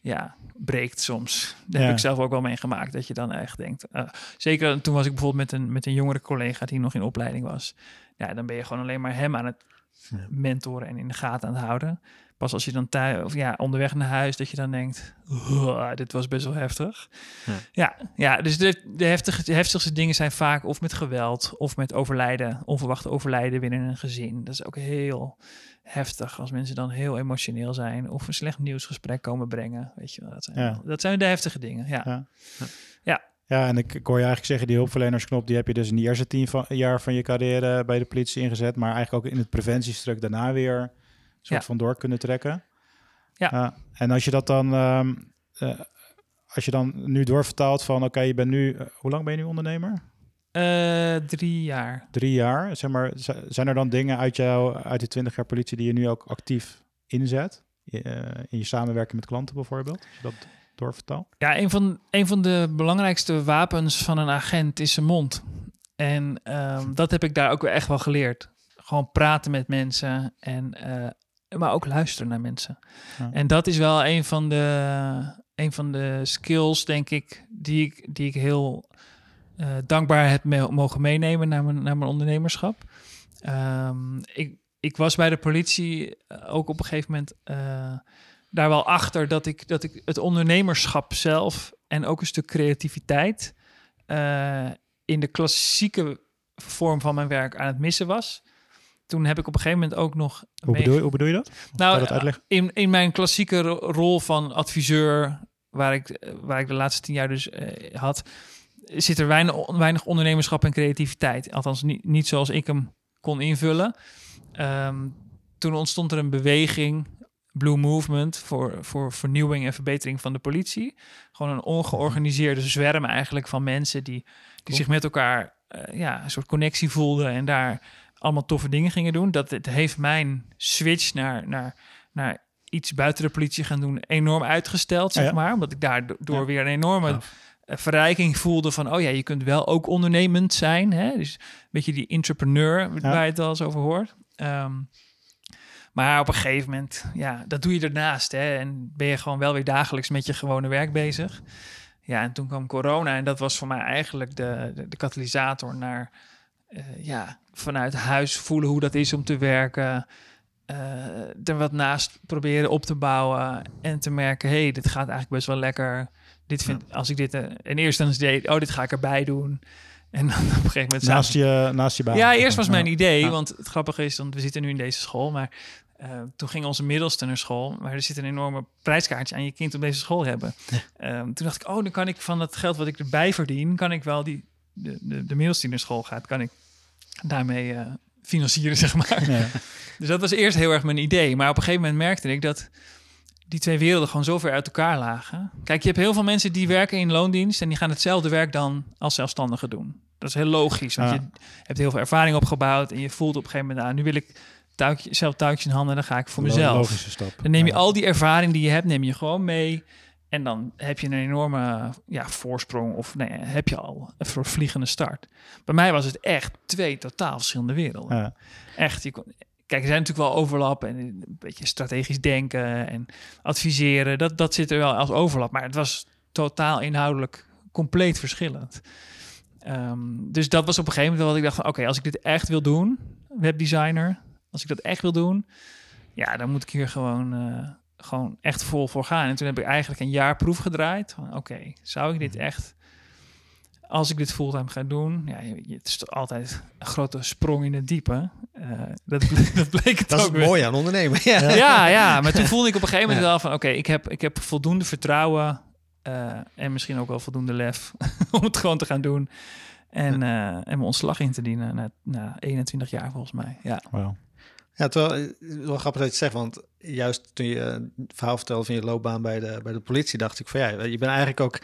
ja, breekt soms. Ja. heb ik zelf ook wel meegemaakt, dat je dan echt denkt. eh, zeker toen was ik bijvoorbeeld met een, met een jongere collega die nog in opleiding was. Ja, dan ben je gewoon alleen maar hem aan het mentoren en in de gaten aan het houden. Pas als je dan thuis, of ja, onderweg naar huis, dat je dan denkt, "Uah, dit was best wel heftig. Ja. Ja, ja, dus de, de, heftige, de heftigste dingen zijn vaak of met geweld of met overlijden, onverwachte overlijden binnen een gezin. Dat is ook heel heftig als mensen dan heel emotioneel zijn of een slecht nieuwsgesprek komen brengen. Weet je wel, dat zijn, Ja. dat zijn de heftige dingen. Ja. Ja. Ja, en ik, ik hoor je eigenlijk zeggen, die hulpverlenersknop, die heb je dus in de eerste tien van, jaar van je carrière bij de politie ingezet, maar eigenlijk ook in het preventiestuk daarna weer soort Ja. van door kunnen trekken. Ja. en als je dat dan, ehm, eh, als je dan nu doorvertaalt van, oké, je bent nu, eh, hoe lang ben je nu ondernemer? Eh, drie jaar. Drie jaar. Zeg maar, zijn er dan dingen uit jou, uit die twintig jaar politie, die je nu ook actief inzet? In je samenwerking met klanten bijvoorbeeld? Als je dat doorvertaalt? Ja, een van, een van de belangrijkste wapens van een agent is zijn mond. En ehm, dat heb ik daar ook echt wel geleerd. Gewoon praten met mensen en maar ook luisteren naar mensen. Ja. En dat is wel een van de, een van de skills, denk ik, die ik, die ik heel eh, dankbaar heb me- mogen meenemen naar mijn, naar mijn ondernemerschap. Ehm, ik, ik was bij de politie eh, ook op een gegeven moment eh, daar wel achter dat ik, dat ik het ondernemerschap zelf en ook een stuk creativiteit in de klassieke vorm van mijn werk aan het missen was. Toen heb ik op een gegeven moment ook nog. Hoe mee- bedoel, je- hoe bedoel je dat? Je nou, dat uitleggen? in, in mijn klassieke ro- rol van adviseur, waar ik, eh, waar ik de laatste tien jaar dus eh, had, zit er weinig, weinig ondernemerschap en creativiteit. Althans, niet, niet zoals ik hem kon invullen. Ehm, toen ontstond er een beweging, Blue Movement, voor, voor vernieuwing en verbetering van de politie. Gewoon een ongeorganiseerde zwerm eigenlijk van mensen die, die Cool. zich met elkaar eh, ja, een soort connectie voelden en daar allemaal toffe dingen gingen doen. Dat het heeft mijn switch naar, naar, naar iets buiten de politie gaan doen enorm uitgesteld, zeg Ja, ja. maar. Omdat ik daardoor Ja. weer een enorme eh, verrijking voelde van, oh ja, je kunt wel ook ondernemend zijn. Hè? Dus een beetje die entrepreneur waar je het wel eens over hoort. Ehm, maar op een gegeven moment, ja, dat doe je ernaast. Hè? En ben je gewoon wel weer dagelijks met je gewone werk bezig. Ja, en toen kwam corona en dat was voor mij eigenlijk de, de, de katalysator naar, ja, vanuit huis voelen hoe dat is om te werken. eh, er wat naast proberen op te bouwen en te merken, hey, dit gaat eigenlijk best wel lekker. Dit vind, als ik dit eh, in eerste instantie deed, oh, dit ga ik erbij doen. En dan op een gegeven moment Naast je, naast je baan. ja, eerst was mijn idee, Ja. want het grappige is, want we zitten nu in deze school, maar eh, toen ging onze middelste naar school, maar er zit een enorme prijskaartje aan je kind op deze school hebben. Ehm, toen dacht ik, oh, dan kan ik van dat geld wat ik erbij verdien, kan ik wel die de, de, de die naar school gaat, kan ik daarmee eh, financieren, zeg maar. Ja. Dus dat was eerst heel erg mijn idee. Maar op een gegeven moment merkte ik dat die twee werelden gewoon zo ver uit elkaar lagen. Kijk, je hebt heel veel mensen die werken in loondienst en die gaan hetzelfde werk dan als zelfstandigen doen. Dat is heel logisch, want Ja. je hebt heel veel ervaring opgebouwd en je voelt op een gegeven moment, ah, nu wil ik touwtje, zelf touwtjes in handen, dan ga ik voor mezelf. Logische stap. Dan neem je Ja. al die ervaring die je hebt, neem je gewoon mee. En dan heb je een enorme ja, voorsprong of nee, heb je al een vliegende start. Bij mij was het echt twee totaal verschillende werelden. Ja. Echt, je kon, kijk, er zijn natuurlijk wel overlappen en een beetje strategisch denken en adviseren. Dat, dat zit er wel als overlap, maar het was totaal inhoudelijk compleet verschillend. Ehm, dus dat was op een gegeven moment wel wat ik dacht van, oké, als ik dit echt wil doen, webdesigner, als ik dat echt wil doen, ja, dan moet ik hier gewoon, eh, gewoon echt vol voor gaan. En toen heb ik eigenlijk een jaar proef gedraaid. Van, Oké, zou ik dit echt, als ik dit fulltime ga doen, ja, het is toch altijd een grote sprong in het diepe. Eh, dat, dat bleek het Dat is ook weer. mooie aan ondernemen. Ja. Ja, ja, maar toen voelde ik op een gegeven moment Ja. wel van... oké, ik, heb, ik heb voldoende vertrouwen... eh, en misschien ook wel voldoende lef... om het gewoon te gaan doen. En, eh, en mijn ontslag in te dienen na, na 21 jaar volgens mij. Ja, Wauw. Ja, terwijl, eh, wel grappig dat je zegt, want juist toen je eh, het verhaal vertelde van je loopbaan bij de, bij de politie, dacht ik van ja, je bent eigenlijk ook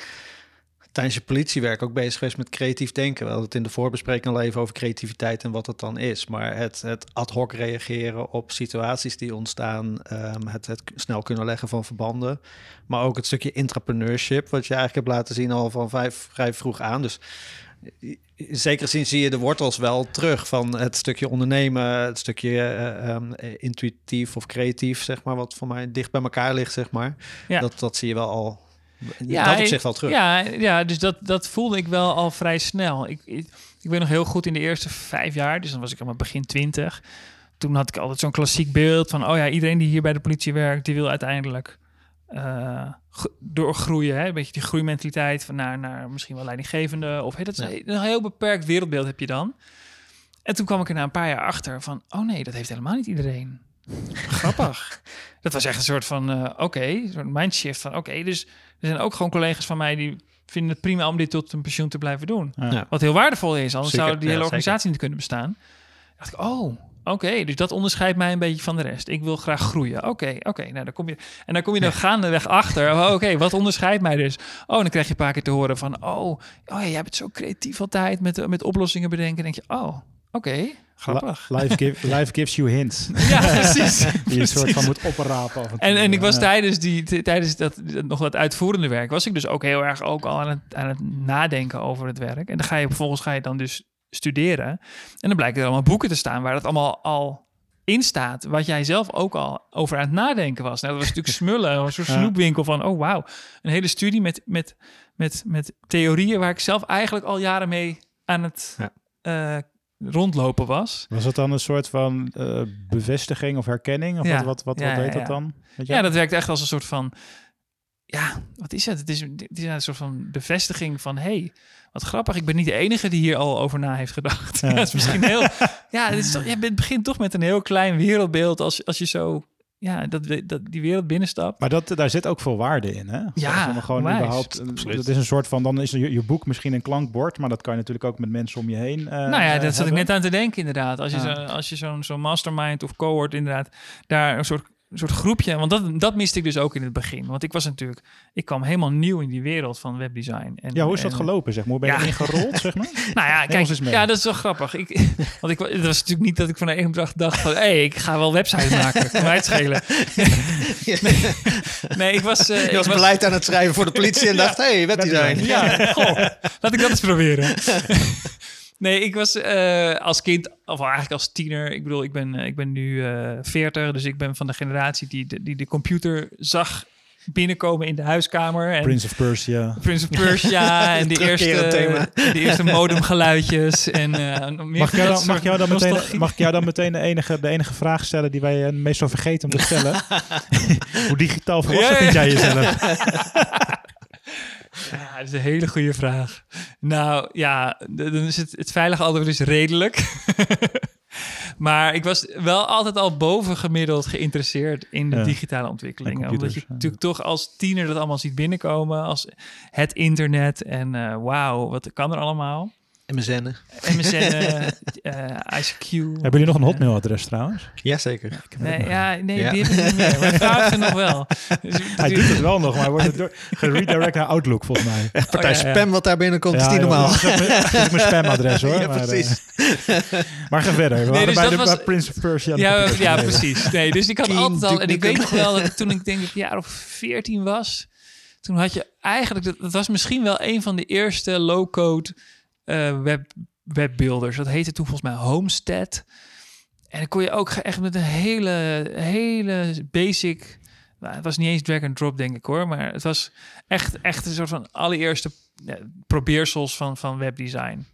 tijdens je politiewerk ook bezig geweest met creatief denken. We hadden het in de voorbespreking al even over creativiteit en wat het dan is. Maar het, het ad hoc reageren op situaties die ontstaan, ehm, het, het snel kunnen leggen van verbanden, maar ook het stukje intrapreneurship, wat je eigenlijk hebt laten zien al van vijf, vrij vroeg aan. Dus in zekere zin zie je de wortels wel terug van het stukje ondernemen, het stukje eh, ehm, eh, intuïtief of creatief, zeg maar, wat voor mij dicht bij elkaar ligt, zeg maar. Ja. Dat, dat zie je wel al, Ja, dat op zich wel terug. ja, ja dus dat, dat voelde ik wel al vrij snel. Ik, ik, ik weet nog heel goed in de eerste vijf jaar... dus dan was ik allemaal begin 20... toen had ik altijd zo'n klassiek beeld van, oh ja, iedereen die hier bij de politie werkt, die wil uiteindelijk eh, gro- doorgroeien. Hè? Een beetje die groeimentaliteit van naar, naar misschien wel leidinggevende. Of hey, dat is Ja. een heel beperkt wereldbeeld heb je dan. En toen kwam ik er na een paar jaar achter van, oh nee, dat heeft helemaal niet iedereen. Grappig. Dat was echt een soort van, eh, oké, een soort mindshift van, oké, dus er zijn ook gewoon collega's van mij die vinden het prima om dit tot een pensioen te blijven doen. Ja. Wat heel waardevol is, anders Zeker, zou die ja, hele zeker. organisatie niet kunnen bestaan. dacht ik, oh, oké, dus dat onderscheidt mij een beetje van de rest. Ik wil graag groeien. Oké, oké, nou dan kom je... En dan kom je dan gaandeweg achter. Oké, wat onderscheidt mij dus? Oh, dan krijg je een paar keer te horen van, oh, oh ja, jij bent zo creatief altijd met, met oplossingen bedenken. Dan denk je, oh, oké, grappig. Life, give, life gives you hints. Ja, precies. Die je een soort van moet oprapen. af en. En, en ik was tijdens, die, tijdens dat, dat- nog dat uitvoerende werk, was ik dus ook heel erg ook al aan het, aan het nadenken over het werk. En dan ga je vervolgens ga je dan dus studeren. En dan blijken er allemaal boeken te staan waar dat allemaal al in staat. Wat jij zelf ook al over aan het nadenken was. Nou, dat was natuurlijk smullen, een soort snoepwinkel van, oh wauw. Een hele studie met, met, met, met theorieën waar ik zelf eigenlijk al jaren mee aan het Ja. eh, rondlopen was. Was het dan een soort van eh, bevestiging of herkenning? Of Ja. wat, wat, wat, wat ja, heet dat ja. dan? Ja, dat werkt echt als een soort van. Ja, wat is het? Het is, het is een soort van bevestiging van: hey, wat grappig. Ik ben niet de enige die hier al over na heeft gedacht. Ja. Ja, het is misschien heel. Ja, het, is toch, je bent- begint toch met een heel klein wereldbeeld als, als je zo. Ja, dat, dat die wereld binnenstapt. Maar dat, daar zit ook veel waarde in, hè? Ja, gewoon überhaupt, Absoluut. dat is een soort van, dan is je, je boek misschien een klankbord, maar dat kan je natuurlijk ook met mensen om je heen. eh, nou ja, dat zat ik net aan te denken, inderdaad. Als je, Ja. zo, als je zo'n zo'n mastermind of cohort, inderdaad, daar een soort, een soort groepje. Want dat, dat miste ik dus ook in het begin. Want ik was natuurlijk, ik kwam helemaal nieuw in die wereld van webdesign. En, Ja, hoe is dat en- gelopen, zeg maar? Hoe ben je Ja. erin gerold, zeg maar? Nou ja, kijk, ja, dat is wel grappig. Ik, want ik, het was natuurlijk niet dat ik van de ene dag dacht van... hé, hey, ik ga wel websites maken. Kan mij het schelen. Nee, ik was... eh, Je ik was beleid aan het schrijven voor de politie en dacht, hé, hey, webdesign. Ja, goh, laat ik dat eens proberen. Nee, ik was eh, als kind, of eigenlijk als tiener... Ik bedoel, ik ben, eh, ik ben nu eh 40, dus ik ben van de generatie die de, die de computer zag binnenkomen in de huiskamer. En Prince of Persia. Prince of Persia en de eerste, thema. de eerste modemgeluidjes. En, Mag ik, jou dan, mag, jou dan meteen, mag ik jou dan meteen de enige, de enige vraag stellen die wij meestal vergeten om te stellen? Hoe digitaal volwassen Ja, ja. vind jij jezelf? Dat is een hele goede vraag. Nou ja, dan is het, het veilige antwoord is redelijk. maar ik was wel altijd al bovengemiddeld geïnteresseerd in de Ja. digitale ontwikkelingen. En Omdat je ja. natuurlijk toch als tiener dat allemaal ziet binnenkomen. Als het internet en eh, wauw, wat kan er allemaal. MSN. MSN, eh, ICQ. Hebben jullie nog een hotmailadres trouwens? Jazeker. Nee, ja, nee Ja. die heb ik niet meer. Mijn vrouw heeft er nog wel. Dus, Hij doet het wel nog, maar wordt door, geredirect naar Outlook volgens mij. Partij Oh, ja, ja. spam wat daar binnenkomt, is niet joh, normaal. Dat is mijn- spamadres hoor. Ja, maar, eh, precies. maar ga verder. We waren dus bij, dat de, was- Prince of Persia. Ja, ja, precies. Nee, dus ik had Keen altijd al... En ik weet nog wel dat toen ik denk ik een jaar of 14 was... Toen had je eigenlijk... Dat, dat was misschien wel een van de eerste low-code web, webbuilders. Dat heette toen volgens mij Homestead. En dan kon je ook echt met een hele, hele basic... Nou, het was niet eens drag and drop, denk ik hoor. Maar het was echt, echt een soort van allereerste probeersels van, van webdesign.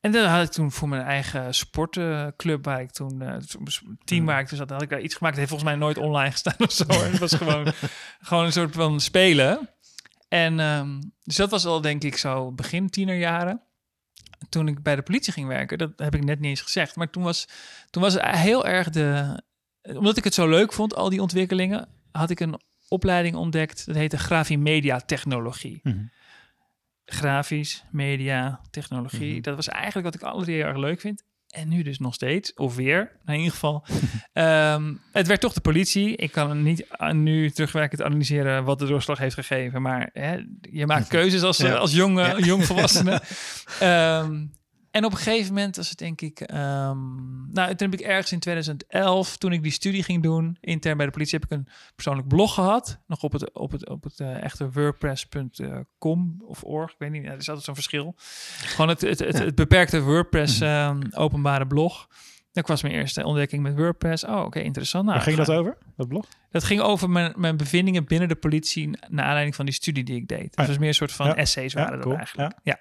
En dan had ik toen voor mijn eigen sportclub, waar ik toen, eh, team waar ik toen zat, had ik daar iets gemaakt. Het heeft volgens mij nooit online gestaan of zo. Het was gewoon, gewoon een soort van spelen. En ehm, dus dat was al, denk ik, zo begin tienerjaren. Toen ik bij de politie ging werken, dat heb ik net niet eens gezegd. Maar toen was, toen was het heel erg de. Omdat ik het zo leuk vond, al die ontwikkelingen, had ik een opleiding ontdekt. Dat heette Grafimedia Technologie Mhm. grafisch, media, technologie. Mhm. Dat was eigenlijk wat ik altijd heel erg leuk vind. En nu dus nog steeds, of weer, in ieder geval. Ehm, het werd toch de politie. Ik kan niet aan nu terugwerkend analyseren wat de doorslag heeft gegeven. Maar hè, je maakt keuzes als, Ja. als jong, Ja. jong volwassene. Ehm, en op een gegeven moment was het denk ik... ehm, nou, toen heb ik ergens in 2011, toen ik die studie ging doen... intern bij de politie, heb ik een persoonlijk blog gehad. Nog op het, op het, op het eh, echte wordpress.com of org. Ik weet niet, er is altijd zo'n verschil. Gewoon het, het, het, het beperkte WordPress ehm, openbare blog. Dat was mijn eerste ontdekking met WordPress. Oh, oké, interessant. Nou, Waar ging ga- dat over, dat blog? Dat ging over mijn, mijn bevindingen binnen de politie... naar aanleiding van die studie die ik deed. Dus Ah, het was meer een soort van ja. essays Ja, waren dat cool. eigenlijk. Ja.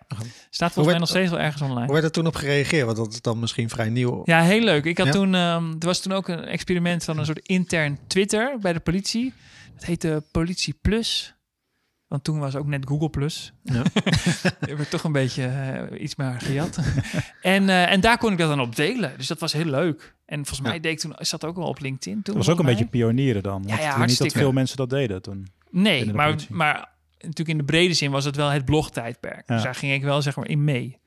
Staat volgens mij nog steeds wel ergens online. Hoe werd er toen op gereageerd? Want dat is dan misschien vrij nieuw. Ja, heel leuk. Ik had Ja? toen, ehm, er was toen ook een experiment van een soort intern Twitter bij de politie. Dat heette Politie Plus. Want toen was ook net Google Plus. Ja. er werd toch een beetje eh, iets maar gejat. en, eh, en daar kon ik dat dan op delen. Dus dat was heel leuk. En volgens mij Ja. deed ik toen, zat ook wel op LinkedIn toen. Dat was ook een beetje pionieren dan. ja, niet dat veel mensen dat deden toen. Nee, maar, politie. maar natuurlijk in de brede zin was het wel het blogtijdperk. Dus daar ging ik wel zeg maar in mee.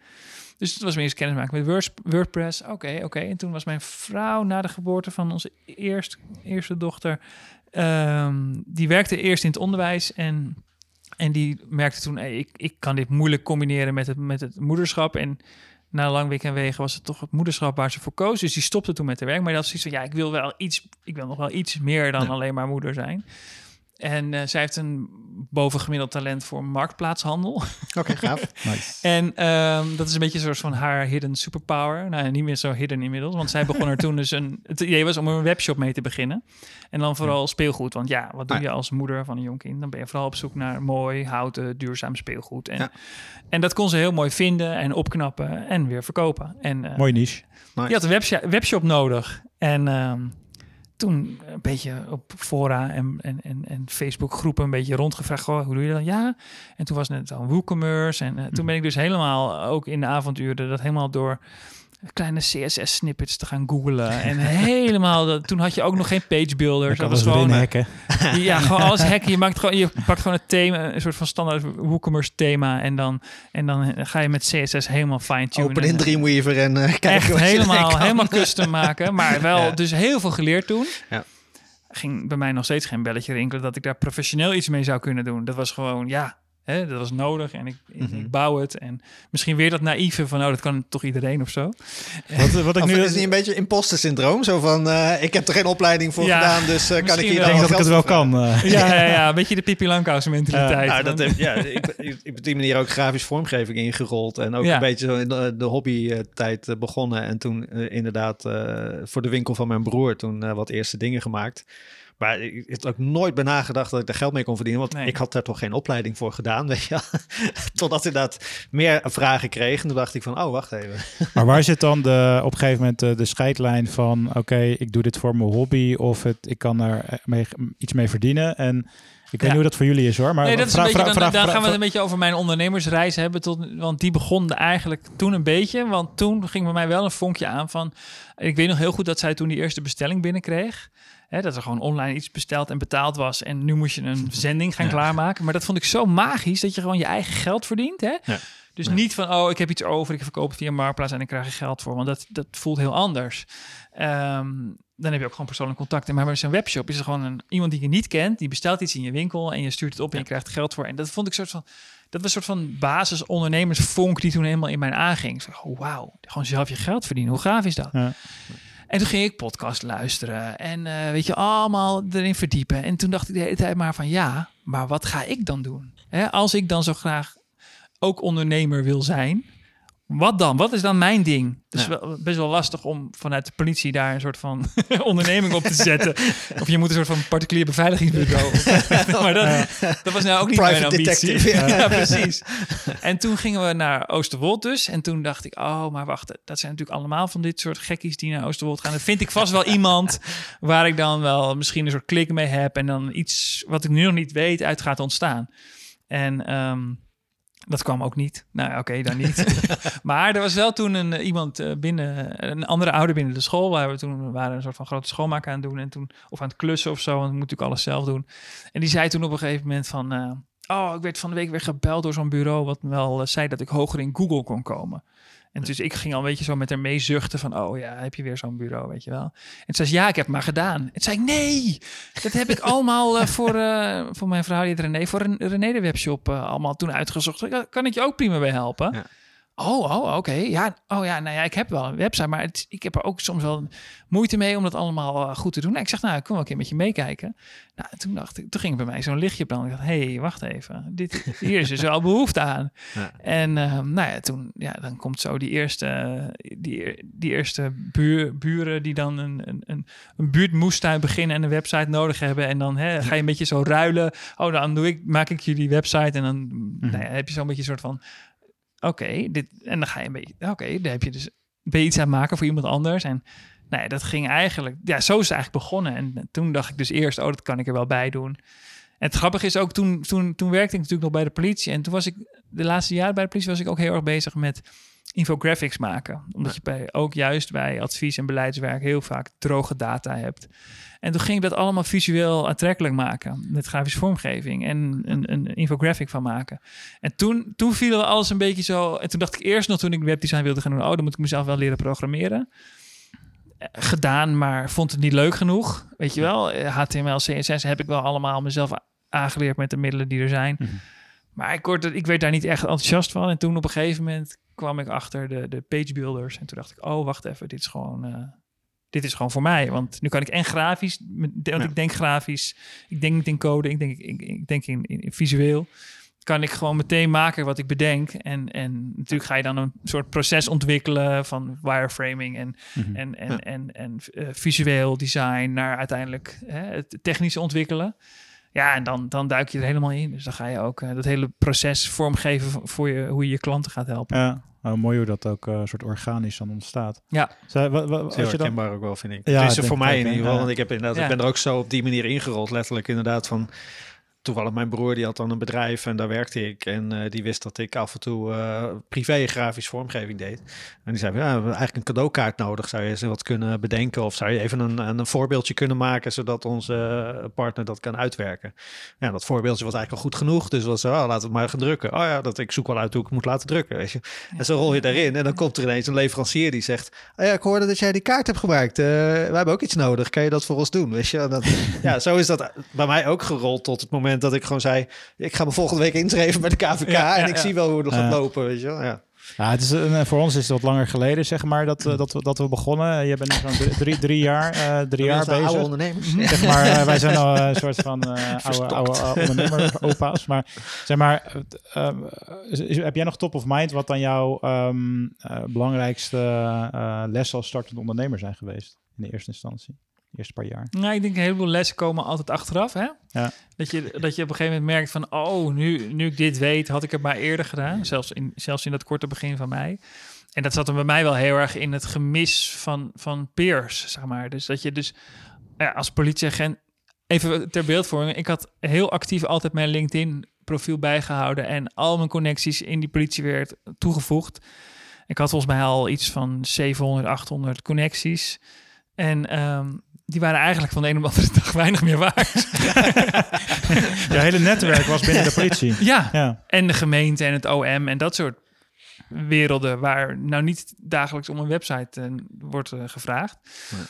Dus het was mijn eerste kennismaking met Word- WordPress. Oké, oké. En toen was mijn vrouw na de geboorte van onze eerst, eerste dochter... ehm, die werkte eerst in het onderwijs en, en die merkte toen... Hey, ik, ik kan dit moeilijk combineren met het, met het moederschap. En na lang week en wegen was het toch het moederschap waar ze voor koos. Dus die stopte toen met haar werk. Maar dat zoiets van, ja, ik wil wel iets... Ik wil nog wel iets meer dan Ja. alleen maar moeder zijn. En eh, zij heeft een bovengemiddeld talent voor marktplaatshandel. Oké, gaaf. Nice. En ehm, dat is een beetje een soort van haar hidden superpower. Nou, ja, niet meer zo hidden inmiddels. Want zij begon er toen dus een... Het idee was om een webshop mee te beginnen. En dan vooral speelgoed. Want ja, wat doe Ah, ja. je als moeder van een jong kind? Dan ben je vooral op zoek naar mooi, houten, duurzaam speelgoed. En, Ja. en dat kon ze heel mooi vinden en opknappen en weer verkopen. En eh, Mooie niche. Nice. je had een webshop, webshop nodig. En ehm, toen een beetje op fora en, en, en, en Facebook groepen een beetje rondgevraagd. Goh, hoe doe je dat? Ja. En toen was het dan WooCommerce. En eh, toen ben ik dus helemaal, ook in de avonduren, dat helemaal door kleine CSS-snippets te gaan googlen. En helemaal, dat, toen had je ook nog geen page builders. Ik Dat kan was alles gewoon, hacken. ja, gewoon alles hacken. Je, maakt gewoon, je pakt gewoon het thema, een soort van standaard WooCommerce thema. En dan, en dan ga je met CSS helemaal fine-tunen. Open in Dreamweaver en eh kijken Echt wat helemaal, helemaal custom maken. Maar wel Ja. dus heel veel geleerd toen. Ja. Ging bij mij nog steeds geen belletje rinkelen dat ik daar professioneel iets mee zou kunnen doen. Dat was gewoon, ja, hè, dat was nodig en ik, ik- Mhm. ik bouw het. En misschien weer dat naïeve van, nou, dat kan toch iedereen of zo. Wat, wat ik Of nu... is het niet een beetje imposter syndroom? Zo van, eh, ik heb er geen opleiding voor Ja, gedaan, dus eh, kan ik hier wel. ik denk dat ik het wel kan. eh. Ja, ja, ja, een beetje de Pippi Langkous mentaliteit. Nou, dat heb, ja, ik, ben- ik ben op die manier ook grafisch vormgeving ingerold. En ook Ja. een beetje zo in de, de hobbytijd eh, begonnen. En toen eh, inderdaad eh, voor de winkel van mijn broer toen eh, wat eerste dingen gemaakt. Maar ik had ook nooit bij nagedacht dat ik daar geld mee kon verdienen. Want Nee. ik had daar toch geen opleiding voor gedaan, weet je. Totdat ik dat meer vragen kreeg. En toen dacht ik van, oh, wacht even. Maar waar zit dan de, op een gegeven moment de, de scheidlijn van... oké, ik doe dit voor mijn hobby of het, ik kan daar eh, mee, iets mee verdienen. En ik weet Ja. niet hoe dat voor jullie is hoor. Maar nee, dat is vra- een beetje, vra- dan, vra- gaan we het een beetje over mijn ondernemersreis hebben. Tot, want die begon eigenlijk toen een beetje. Want toen ging bij mij wel een vonkje aan van... Ik weet nog heel goed dat zij toen die eerste bestelling binnenkreeg. Hè, dat er gewoon online iets besteld en betaald was. En nu moest je een zending gaan Ja. klaarmaken. Maar dat vond ik zo magisch dat je gewoon je eigen geld verdient. Hè? Ja. Dus Ja. niet van, oh, ik heb iets over, ik verkoop het via Marktplaats en ik krijg er geld voor. Want dat, dat voelt heel anders. Ehm, dan heb je ook gewoon persoonlijk contacten. Maar bij zo'n webshop is er gewoon een, iemand die je niet kent. Die bestelt iets in je winkel en je stuurt het op en je krijgt geld voor. En dat vond ik soort van... Dat was een soort van basis ondernemersvonk die toen helemaal in mij aanging. Ik oh, wauw, gewoon zelf je geld verdienen. Hoe gaaf is dat? En toen ging ik podcast luisteren en eh, weet je, allemaal erin verdiepen. En toen dacht ik de hele tijd maar van ja, maar wat ga ik dan doen? Hè, als ik dan zo graag ook ondernemer wil zijn, wat dan? Wat is dan mijn ding? Het is Ja. wel, best wel lastig om vanuit de politie daar een soort van onderneming op te zetten. Of je moet een soort van particulier beveiligingsbureau. maar dat, dat was nou ook niet Private mijn ambitie. detective, ja. ja, precies. En toen gingen we naar Oosterwold dus. En toen dacht ik, oh, maar wacht, dat zijn natuurlijk allemaal van dit soort gekkies die naar Oosterwold gaan. Dan vind ik vast wel iemand waar ik dan wel misschien een soort klik mee heb. En dan iets wat ik nu nog niet weet uit gaat ontstaan. En ehm, dat kwam ook niet. Nou, oké, dan niet. maar er was wel toen een, eh, iemand eh, binnen, een andere ouder binnen de school, waar we toen waren een soort van grote schoonmaak aan het doen en toen of aan het klussen of zo, want we moeten natuurlijk alles zelf doen. En die zei toen op een gegeven moment van, eh, oh, ik werd van de week weer gebeld door zo'n bureau wat wel eh, zei dat ik hoger in Google kon komen. En dus ik ging al een beetje zo met haar mee zuchten van, oh ja, heb je weer zo'n bureau, weet je wel. En zei ze, ja, ik heb het maar gedaan. En zei ik, nee, dat heb ik allemaal eh, voor, eh, voor mijn vrouw, die René, voor een René de webshop eh, allemaal toen uitgezocht. Daar kan ik je ook prima bij helpen. Ja. Oh, oh oké. Ja, oh ja, nou ja, ik heb wel een website, maar het, ik heb er ook soms wel moeite mee om dat allemaal uh, goed te doen. Nou, ik zeg, nou, ik kom wel een keer met je meekijken. Nou, toen dacht ik, toen ging bij mij zo'n lichtje branden. Ik dacht, hé, hey, wacht even, dit, hier is dus wel behoefte aan. Ja. En uh, nou ja, toen, ja, dan komt zo die eerste, die, die eerste buur, buren die dan een, een, een, een buurtmoestuin beginnen en een website nodig hebben. En dan hè, ga je een beetje zo ruilen. Oh, dan doe ik, maak ik jullie website en dan mm -hmm. nou ja, heb je zo'n beetje een soort van oké, dit en dan ga je een beetje, oké, okay, daar heb je dus ben je iets aan maken voor iemand anders. En nou dat ging eigenlijk, ja, zo is het eigenlijk begonnen. En toen dacht ik dus eerst, oh, dat kan ik er wel bij doen. En het grappige is ook, toen, toen, toen werkte ik natuurlijk nog bij de politie. En toen was ik, de laatste jaren bij de politie was ik ook heel erg bezig met infographics maken. Omdat je bij, ook juist bij advies- en beleidswerk heel vaak droge data hebt. En toen ging ik dat allemaal visueel aantrekkelijk maken. Met grafische vormgeving en een, een infographic van maken. En toen, toen viel alles een beetje zo. En toen dacht ik eerst nog toen ik webdesign wilde gaan doen. Oh, dan moet ik mezelf wel leren programmeren. Gedaan, maar vond het niet leuk genoeg. Weet je wel, HTML, CSS heb ik wel allemaal mezelf aangeleerd met de middelen die er zijn. Mhm. Maar ik, word, ik werd daar niet echt enthousiast van. En toen op een gegeven moment kwam ik achter de, de page builders. En toen dacht ik, oh, wacht even, dit is gewoon, uh, dit is gewoon voor mij. Want nu kan ik en grafisch, want ja. ik denk grafisch, ik denk niet in code, ik denk, ik, ik denk in, in, in, visueel. Kan ik gewoon meteen maken wat ik bedenk. En, en natuurlijk ga je dan een soort proces ontwikkelen van wireframing en, Mhm. mm -hmm. en, en, ja. en, en, en uh, visueel design naar uiteindelijk hè, het technische ontwikkelen. Ja, en dan, dan duik je er helemaal in. Dus dan ga je ook uh, dat hele proces vormgeven voor je, hoe je je klanten gaat helpen. Ja, nou, mooi hoe dat ook uh, soort organisch dan ontstaat. Ja. Zij, wat, wat, Heel als je dan... herkenbaar ook wel, vind ik. Ja, Ja, is voor mij het in ieder geval. Want ik, heb inderdaad, Ja. ik ben er ook zo op die manier ingerold. Letterlijk inderdaad van... Toevallig mijn broer die had dan een bedrijf en daar werkte ik. En uh, die wist dat ik af en toe uh, privé grafisch vormgeving deed. En die zei, ja, we hebben eigenlijk een cadeaukaart nodig. Zou je eens wat kunnen bedenken? Of zou je even een, een voorbeeldje kunnen maken... zodat onze partner dat kan uitwerken? Ja, dat voorbeeldje was eigenlijk al goed genoeg. Dus was zo, oh, laten we het maar gaan drukken. Oh ja, dat, ik zoek wel uit hoe ik het moet laten drukken, weet je. En zo rol je daarin. En dan komt er ineens een leverancier die zegt... Oh ja, ik hoorde dat jij die kaart hebt gemaakt. Uh, we hebben ook iets nodig. Kan je dat voor ons doen? Weet je? Dat, ja, zo is dat bij mij ook gerold tot het moment dat ik gewoon zei... ik ga me volgende week inschrijven bij de KVK... Ja, en ik zie wel hoe het gaat lopen, weet je wel. Ja. Ja, het is, een- voor ons is het wat langer geleden, zeg maar, dat, we- dat, we, dat we begonnen. Je bent nu zo'n drie, drie, jaar, eh, drie jaar oude bezig. ondernemers. Zeg maar, eh, wij zijn al een soort van eh, oude, oude eh, ondernemer, opa's. Maar zeg maar, ehm, heb jij nog top of mind wat dan jouw ehm, eh, belangrijkste eh, les als startend ondernemer zijn geweest in de eerste instantie? Eerste paar jaar. Nou, ik denk een heleboel lessen komen altijd achteraf. Hè? Ja. Dat, je, dat je op een gegeven moment merkt van... oh, nu, nu ik dit weet, had ik het maar eerder gedaan. Zelfs in, zelfs in dat korte begin van mij. En dat zat er bij mij wel heel erg in het gemis van, van peers, zeg maar. Dus dat je dus ja, als politieagent... Even ter beeldvorming. Ik had heel actief altijd mijn LinkedIn-profiel bijgehouden... en al mijn connecties in die politiewereld toegevoegd. Ik had volgens mij al iets van 700, 800 connecties... En ehm, die waren eigenlijk van de een op de andere dag weinig meer waard. Je hele netwerk was binnen de politie. ja, Ja, en de gemeente en het OM en dat soort werelden waar nou niet dagelijks om een website eh, wordt eh, gevraagd. Nee.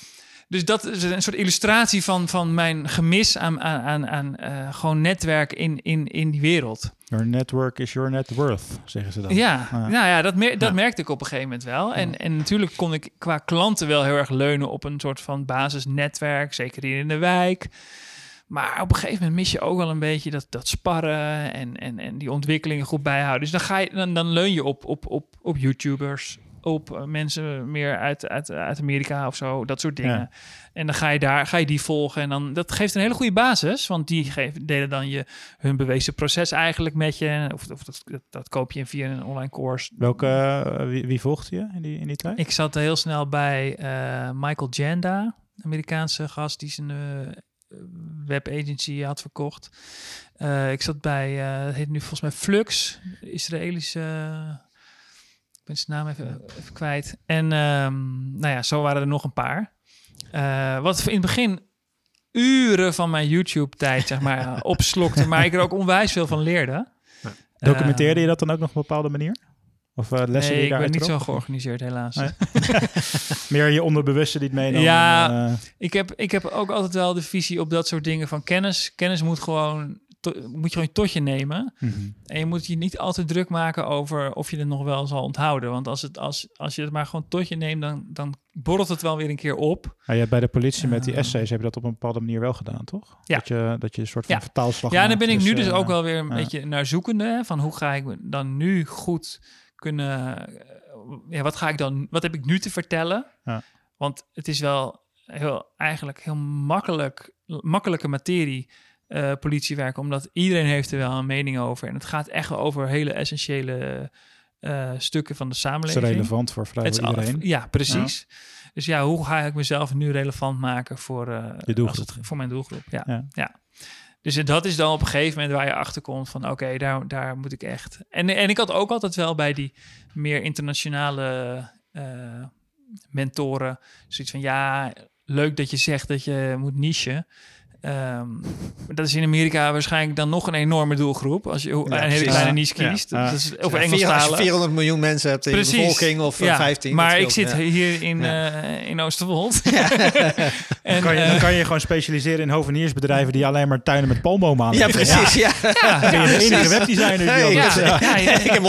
Dus dat is een soort illustratie van, van mijn gemis aan, aan, aan, aan eh, gewoon netwerk in, in, in die wereld. Your network is your net worth, zeggen ze dan. Ja, Ja. nou ja, dat, mer dat Ja. merkte ik op een gegeven moment wel. En, en natuurlijk kon ik qua klanten wel heel erg leunen op een soort van basisnetwerk, zeker hier in de wijk. Maar op een gegeven moment mis je ook wel een beetje dat, dat sparren en, en, en die ontwikkelingen goed bijhouden. Dus dan, ga je, dan, dan leun je op, op, op, op YouTubers, op eh, mensen meer uit, uit, uit Amerika of zo, dat soort dingen. Ja. En dan ga je daar, ga je die volgen en dan, dat geeft een hele goede basis, want die geven, delen dan je, hun bewezen proces eigenlijk met je. Of, of dat, dat, dat koop je via een online course. Welke, eh, wie, wie volgde je in die, in die tijd? Ik zat heel snel bij eh, Michael Janda, Amerikaanse gast die zijn webagency had verkocht. Ik zat bij, het heet nu volgens mij Flux, Israëlische. Ik ben zijn naam even, even kwijt. En ehm, nou ja, zo waren er nog een paar. Eh, wat in het begin uren van mijn YouTube-tijd, zeg maar, opslokte, maar ik er ook onwijs veel van leerde. Documenteerde je dat dan ook nog op een bepaalde manier? Of eh, lessen Nee, je ik ben niet zo georganiseerd, helaas. Nee. Meer je onderbewuste die het meenam. Ja. eh, Ik heb, ik heb ook altijd wel de visie op dat soort dingen van kennis. Kennis moet gewoon to- moet je gewoon je totje nemen. Mhm. En je moet je niet altijd druk maken over of je het nog wel zal onthouden. Want als, het, als, als je het maar gewoon tot je neemt, dan, dan borrelt het wel weer een keer op. Ja, je hebt bij de politie met die Eh. essays heb je dat op een bepaalde manier wel gedaan, toch? Ja. Dat je, dat je een soort van Ja. vertaalslag Ja, en daar ben ik nu dus tussen, ook wel weer een ja. beetje naar zoekende. Van hoe ga ik dan nu goed kunnen... eh, Ja, wat ga ik dan... Wat heb ik nu te vertellen? Ja. Want het is wel heel, eigenlijk heel makkelijk, makkelijke materie, eh, politiewerk. Omdat iedereen heeft er wel een mening over. En het gaat echt over hele essentiële eh, stukken van de Het is samenleving. relevant voor vrijwel iedereen. Ja, precies. Dus ja, hoe ga ik mezelf nu relevant maken voor, eh, Je doelgroep. het, voor mijn doelgroep? Ja. Ja. Ja. Dus dat is dan op een gegeven moment waar je achter komt van oké, daar, daar moet ik echt. En, en ik had ook altijd wel bij die meer internationale eh, mentoren zoiets van ja, leuk dat je zegt dat je moet nichen. Ehm, maar dat is in Amerika waarschijnlijk dan nog een enorme doelgroep. Als je een hele kleine niche kiest. Ja. Dat is over Ja, Engels vier- als je talen. 400 miljoen mensen hebt in de bevolking of eh, 15. Maar dat ik zit ja. hier in, Ja. eh, in Oosterwold. Dan en, kan, je, eh, dan kan je gewoon specialiseren in hoveniersbedrijven die alleen maar tuinen met palmbomen aan Ja, precies. Ja. ja, Ben je de enige webdesigner die dat ja, doet? ja, ja, ik heb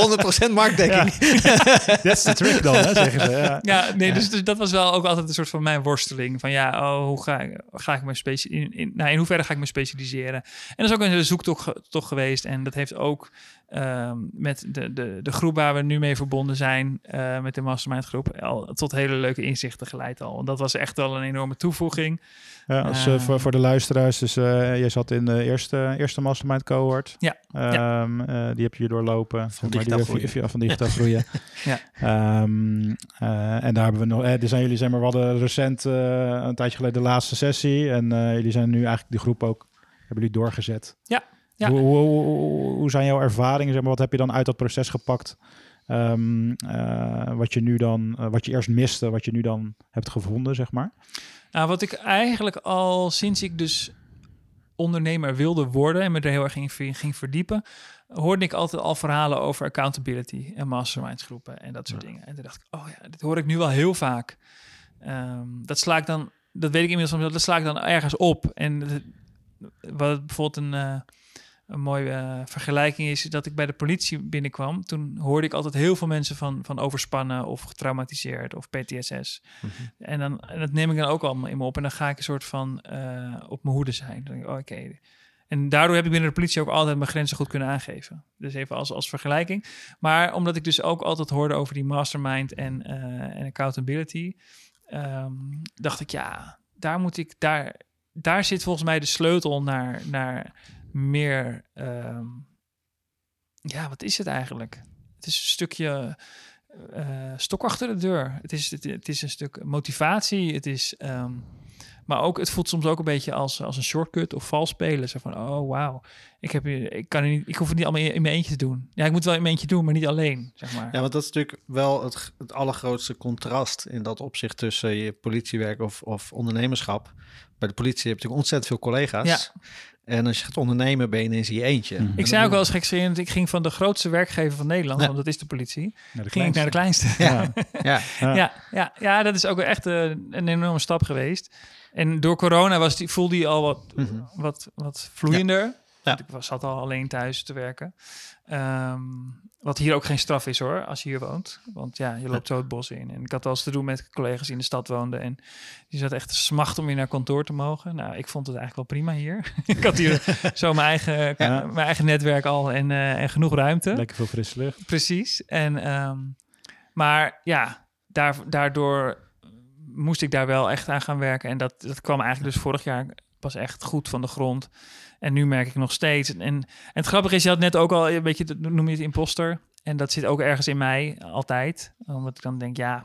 100% marktdekking. That's the trick dan, hè, zeggen ze. Ja. Ja, nee, dus, dus dat was wel ook altijd een soort van mijn worsteling. Van ja, oh, hoe ga ik, ga ik me speci in, in, nou, in hoeverre ga ik me specialiseren? En dat is ook een zoektocht ge- toch geweest. En dat heeft ook ehm, met de, de, de groep waar we nu mee verbonden zijn, eh, met de mastermind groep, al tot hele leuke inzichten geleid al. En dat was echt wel een enorme toevoeging. Ja, als, Eh. eh, voor, voor de luisteraars, dus eh je zat in de eerste, eerste mastermind cohort. Ja, Ehm, eh, die heb je doorlopen. Van zeg maar, digitaal die, groeien. via- Van digitaal groeien. Ja. Ehm, eh, en daar hebben we nog, eh, er zijn jullie zijn maar, we hadden recent eh, een tijdje geleden de laatste sessie. En eh, jullie zijn nu eigenlijk die groep ook, hebben jullie doorgezet. Ja, ja. Hoe, hoe, hoe, hoe zijn jouw ervaringen? Zeg maar, wat heb je dan uit dat proces gepakt? Ehm, eh, wat je nu dan, eh, wat je eerst miste, wat je nu dan hebt gevonden, zeg maar. Nou, wat ik eigenlijk al sinds ik dus ondernemer wilde worden en me er heel erg ging, ging verdiepen, hoorde ik altijd al verhalen over accountability en mastermind groepen en dat soort dingen. En toen dacht ik, oh ja, dit hoor ik nu wel heel vaak. Ehm, dat sla ik dan, dat weet ik inmiddels, van, dat sla ik dan ergens op. En wat bijvoorbeeld een, eh, een mooie eh, vergelijking is, dat ik bij de politie binnenkwam. Toen hoorde ik altijd heel veel mensen van, van overspannen of getraumatiseerd of PTSS. En, dan, en dat neem ik dan ook allemaal in me op. En dan ga ik een soort van eh, op mijn hoede zijn. Dan denk ik, oh, oké. En daardoor heb ik binnen de politie ook altijd mijn grenzen goed kunnen aangeven. Dus even als, als vergelijking. Maar omdat ik dus ook altijd hoorde over die mastermind en, eh, en accountability, ehm, dacht ik, ja, daar moet ik, daar, daar zit volgens mij de sleutel naar, naar meer, ehm, ja, wat is het eigenlijk? Het is een stukje eh, stok achter de deur. Het is, het, het is een stuk motivatie. Het is, ehm, maar ook, het voelt soms ook een beetje als, als een shortcut of vals spelen. Zo van, oh wauw, ik, heb, ik, kan niet, ik hoef het niet allemaal in, in mijn eentje te doen. Ja, ik moet wel in mijn eentje doen, maar niet alleen, zeg maar. Ja, want dat is natuurlijk wel het, het allergrootste contrast in dat opzicht tussen je politiewerk of, of ondernemerschap. Bij de politie heb je natuurlijk ontzettend veel collega's. Ja. En als je gaat ondernemen, ben je ineens in je eentje. Mhm. Ik zei ook wel eens gekscherend, ik ging van de grootste werkgever van Nederland, Ja. want dat is de politie, Naar de ging ik naar de kleinste. Ja. Ja, Ja. Ja, ja, ja, dat is ook echt eh, een enorme stap geweest. En door corona was die, voelde hij al wat, Mhm. wat, wat vloeiender. Ja. Ik was, zat al alleen thuis te werken. Ehm, wat hier ook geen straf is hoor, als je hier woont. Want ja, je loopt zo het bos in. En ik had wel eens te doen met collega's die in de stad woonden. En die zat echt smacht om weer naar kantoor te mogen. Nou, ik vond het eigenlijk wel prima hier. ik had hier zo mijn eigen, Ja. mijn eigen netwerk al en, eh, en genoeg ruimte. Lekker veel frisse lucht. Precies. En, ehm, maar ja, daar, daardoor moest ik daar wel echt aan gaan werken. En dat, dat kwam eigenlijk dus vorig jaar pas echt goed van de grond. En nu merk ik nog steeds. En, en het grappige is, je had net ook al een beetje, noem je het imposter. En dat zit ook ergens in mij, altijd. Omdat ik dan denk, ja,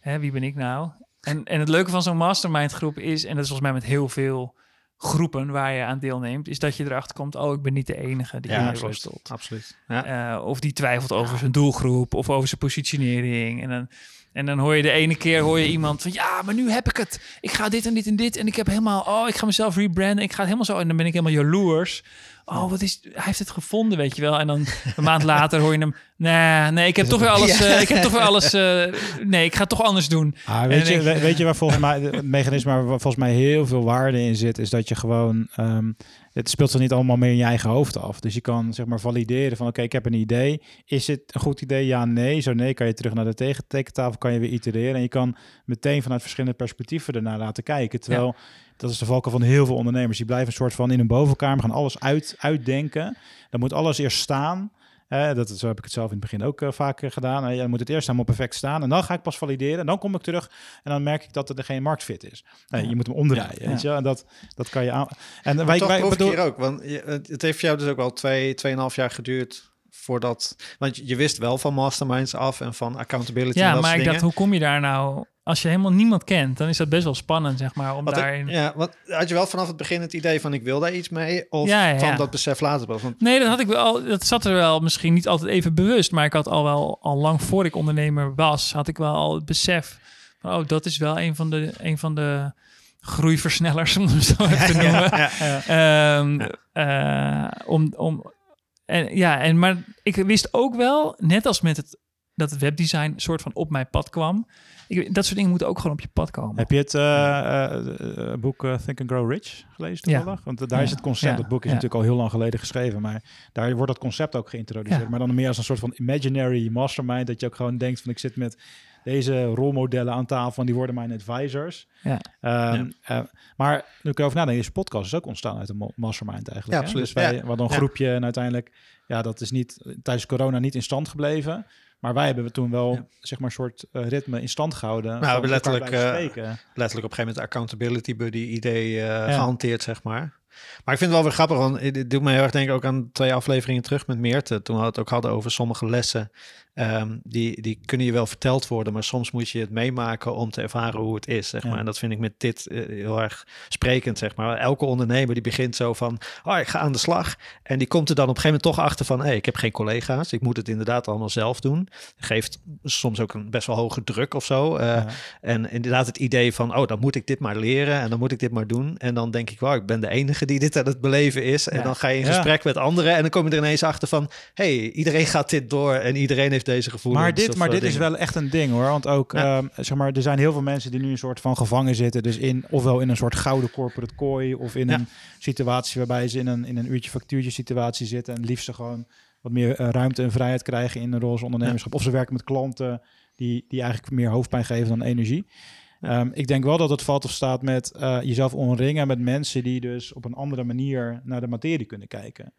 hè, wie ben ik nou? En, en het leuke van zo'n mastermind groep is, en dat is volgens mij met heel veel groepen waar je aan deelneemt, is dat je erachter komt, oh, ik ben niet de enige die Ja, hiermee worstelt. absoluut. Ja. Eh, of die twijfelt over zijn doelgroep of over zijn positionering. En dan, en dan hoor je de ene keer hoor je iemand van ja, maar nu heb ik het. Ik ga dit en dit en dit. En ik heb helemaal, oh, ik ga mezelf rebranden. Ik ga het helemaal zo. En dan ben ik helemaal jaloers oh, wat is, hij heeft het gevonden, weet je wel. En dan een maand later hoor je hem, nee, nee, ik heb toch weer alles, eh, ik heb toch weer alles, eh, nee, ik ga het toch anders doen. Ah, En weet, je, weet je waar volgens mij het mechanisme waar volgens mij heel veel waarde in zit, is dat je gewoon ehm, het speelt zich niet allemaal meer in je eigen hoofd af. Dus je kan zeg maar valideren van oké, ik heb een idee. Is het een goed idee? Ja, nee. Zo nee, kan je terug naar de tegentekentafel, kan je weer itereren en je kan meteen vanuit verschillende perspectieven ernaar laten kijken. Terwijl dat is de valkuil van heel veel ondernemers. Die blijven een soort van in een bovenkamer gaan alles uit, uitdenken. Dan moet alles eerst staan. Eh, dat, zo heb ik het zelf in het begin ook eh, vaak eh, gedaan. Ja, dan moet het eerst helemaal perfect staan. En dan ga ik pas valideren. En dan kom ik terug. En dan merk ik dat er geen marktfit is. Nee, Je moet hem omdraaien. Ja. Weet je? En dat, dat kan je aan. En Maar wij, wij bedoel, hier ook. Want het heeft jou dus ook wel twee, tweeënhalf jaar geduurd voordat... Want je- wist wel van masterminds af en van accountability en Ja, dat maar soort ik dacht, hoe kom je daar nou? Als je helemaal niemand kent, dan is dat best wel spannend, zeg maar, om Wat ik- daarin... ja, wat, had je wel vanaf het begin het idee van ik wil daar iets mee? Of Ja, ja, van ja. dat besef later pas? Want Nee, dat had ik wel. Dat zat er wel misschien niet altijd even bewust, maar ik had al wel al lang voor ik ondernemer was, had ik wel al het besef. Van, oh, dat is wel een van de een van de groeiversnellers, om het zo even te noemen. Ehm, eh, om, om, en, ja, en, maar ik wist ook wel, net als met het, dat het webdesign soort van op mijn pad kwam. Ik, dat soort dingen moeten ook gewoon op je pad komen. heb je het eh, eh, eh, boek Think and Grow Rich gelezen Ja. toevallig? Want eh, daar is Ja. het concept. Ja. Dat boek is Ja. natuurlijk al heel lang geleden geschreven. Maar daar wordt dat concept ook geïntroduceerd. Ja. Maar dan meer als een soort van imaginary mastermind. Dat je ook gewoon denkt van ik zit met deze rolmodellen aan tafel. En die worden mijn advisors. Ja. Ehm, eh, maar nu ik erover nadenk, deze podcast is ook ontstaan uit een mastermind eigenlijk. Ja, absoluut. Dus wij Ja. we hadden een Ja. groepje en uiteindelijk, ja, dat is niet tijdens corona niet in stand gebleven. Maar wij hebben toen wel, Ja. zeg maar, een soort eh, ritme in stand gehouden. Nou, van we hebben letterlijk, eh, letterlijk op een gegeven moment accountability buddy idee eh, gehanteerd, zeg maar. Maar ik vind het wel weer grappig, want het doet me heel erg denken ook aan twee afleveringen terug met Meerte. Toen we het ook hadden over sommige lessen. Ehm, die, die kunnen je wel verteld worden, maar soms moet je het meemaken om te ervaren hoe het is, zeg Ja. maar. En dat vind ik met dit eh, heel erg sprekend, zeg maar. Elke ondernemer die begint zo van, oh, ik ga aan de slag. En die komt er dan op een gegeven moment toch achter van, hey, ik heb geen collega's. Ik moet het inderdaad allemaal zelf doen. Geeft soms ook een best wel hoge druk of zo. Eh, Ja. en inderdaad het idee van, oh, dan moet ik dit maar leren en dan moet ik dit maar doen. En dan denk ik, wow, ik ben de enige die dit aan het beleven is. En dan ga je in gesprek met anderen en dan kom je er ineens achter van, hey, iedereen gaat dit door en iedereen heeft deze gevoelens. Maar dit, of, maar dit is wel echt een ding hoor. Want ook, Ja. ehm, zeg maar, er zijn heel veel mensen die nu een soort van gevangen zitten. Dus in, ofwel in een soort gouden corporate kooi. Of in Ja. een situatie waarbij ze in een, in een uurtje factuurtje situatie zitten. En liefst ze gewoon wat meer eh, ruimte en vrijheid krijgen in een roze ondernemerschap. Of ze werken met klanten die, die eigenlijk meer hoofdpijn geven dan energie. Ehm, ik denk wel dat het valt of staat met eh, jezelf omringen met mensen die dus op een andere manier naar de materie kunnen kijken.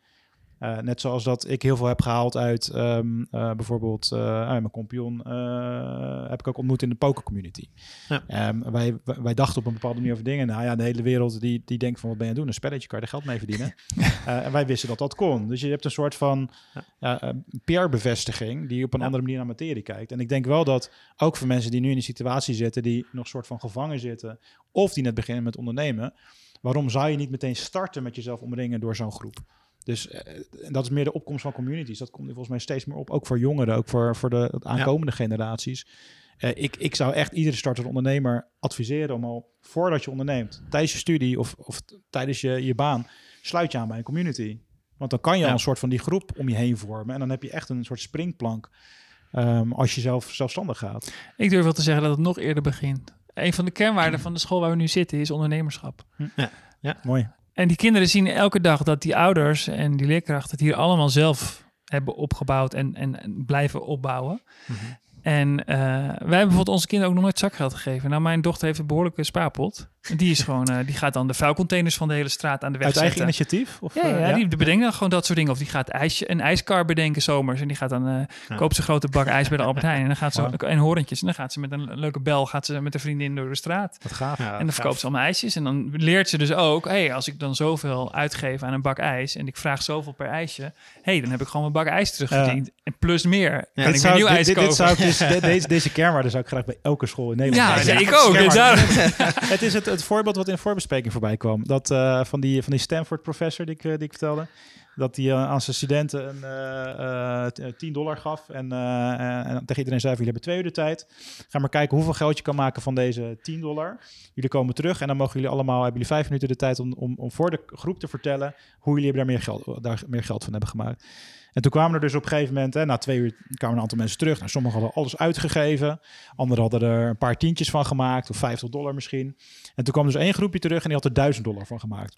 Eh, net zoals dat ik heel veel heb gehaald uit ehm, eh, bijvoorbeeld eh, ah, mijn eh, heb ik ook ontmoet in de poker community. Ja. Ehm, wij, wij dachten op een bepaalde manier over dingen. Nou ja, de hele wereld die, die denkt van wat ben je aan het doen? Een spelletje, kan je er geld mee verdienen? En wij wisten dat dat kon. Dus je hebt een soort van Ja. ja, eh, PR-bevestiging die op een Ja. andere manier naar materie kijkt. En ik denk wel dat ook voor mensen die nu in die situatie zitten, die nog soort van gevangen zitten, of die net beginnen met ondernemen, waarom zou je niet meteen starten met jezelf omringen door zo'n groep? Dus eh, en dat is meer de opkomst van communities. Dat komt nu volgens mij steeds meer op, ook voor jongeren, ook voor, voor de aankomende generaties. Eh, ik, ik zou echt iedere startende ondernemer adviseren om al voordat je onderneemt, tijdens je studie of, of tijdens je, je baan, sluit je aan bij een community. Want dan kan je Ja. al een soort van die groep om je heen vormen. En dan heb je echt een soort springplank ehm, als je zelf zelfstandig gaat. Ik durf wel te zeggen dat het nog eerder begint. Een van de kernwaarden van de school waar we nu zitten is ondernemerschap. Mooi. En die kinderen zien elke dag dat die ouders en die leerkrachten het hier allemaal zelf hebben opgebouwd en, en, en blijven opbouwen. Mhm. En eh, wij hebben bijvoorbeeld onze kinderen ook nog nooit zakgeld gegeven. Nou, mijn dochter heeft een behoorlijke spaarpot. En die, is gewoon, eh, die gaat dan de vuilcontainers van de hele straat aan de weg Uit eigen zetten. initiatief? Of, Ja, eh, ja, die bedenkt dan gewoon dat soort dingen. Of die gaat ijsje, een ijskar bedenken zomers. En die gaat dan, eh Ja. koopt ze een grote bak ijs bij de Albert Heijn. En dan gaat ze, Wauw. en horentjes. En dan gaat ze met een leuke bel, gaat ze met een vriendin door de straat. Wat gaaf. Ja, En dan gaaf. verkoopt ze allemaal ijsjes. En dan leert ze dus ook, hey, als ik dan zoveel uitgeef aan een bak ijs en ik vraag zoveel per ijsje, hey, dan heb ik gewoon mijn bak ijs terugverdiend. En plus meer. Kan Dit ik zou, nieuw dit, ijs dit, dit zou ik dus, de- deze, deze kernwaarde zou ik graag bij elke school in Nederland ja, ik ook. Ja, En het is het, het voorbeeld wat in de voorbespreking voorbij kwam. Dat eh, van, die, van die Stanford-professor die ik, eh, die vertelde. Dat hij eh, aan zijn studenten een, t- 10 dollar gaf. En, en tegen iedereen zei: Jullie hebben twee uur de tijd. Ga maar kijken hoeveel geld je kan maken van deze 10 dollar. Jullie komen terug en dan mogen jullie allemaal, hebben jullie vijf minuten de tijd om, om, om voor de groep te vertellen hoe jullie daar meer geld, daar meer geld van hebben gemaakt. En toen kwamen er dus op een gegeven moment, hè, na twee uur kwamen een aantal mensen terug. Nou, sommigen hadden alles uitgegeven. Anderen hadden er een paar tientjes van gemaakt, of 50 dollar misschien. En toen kwam dus één groepje terug en die had er 1000 dollar van gemaakt.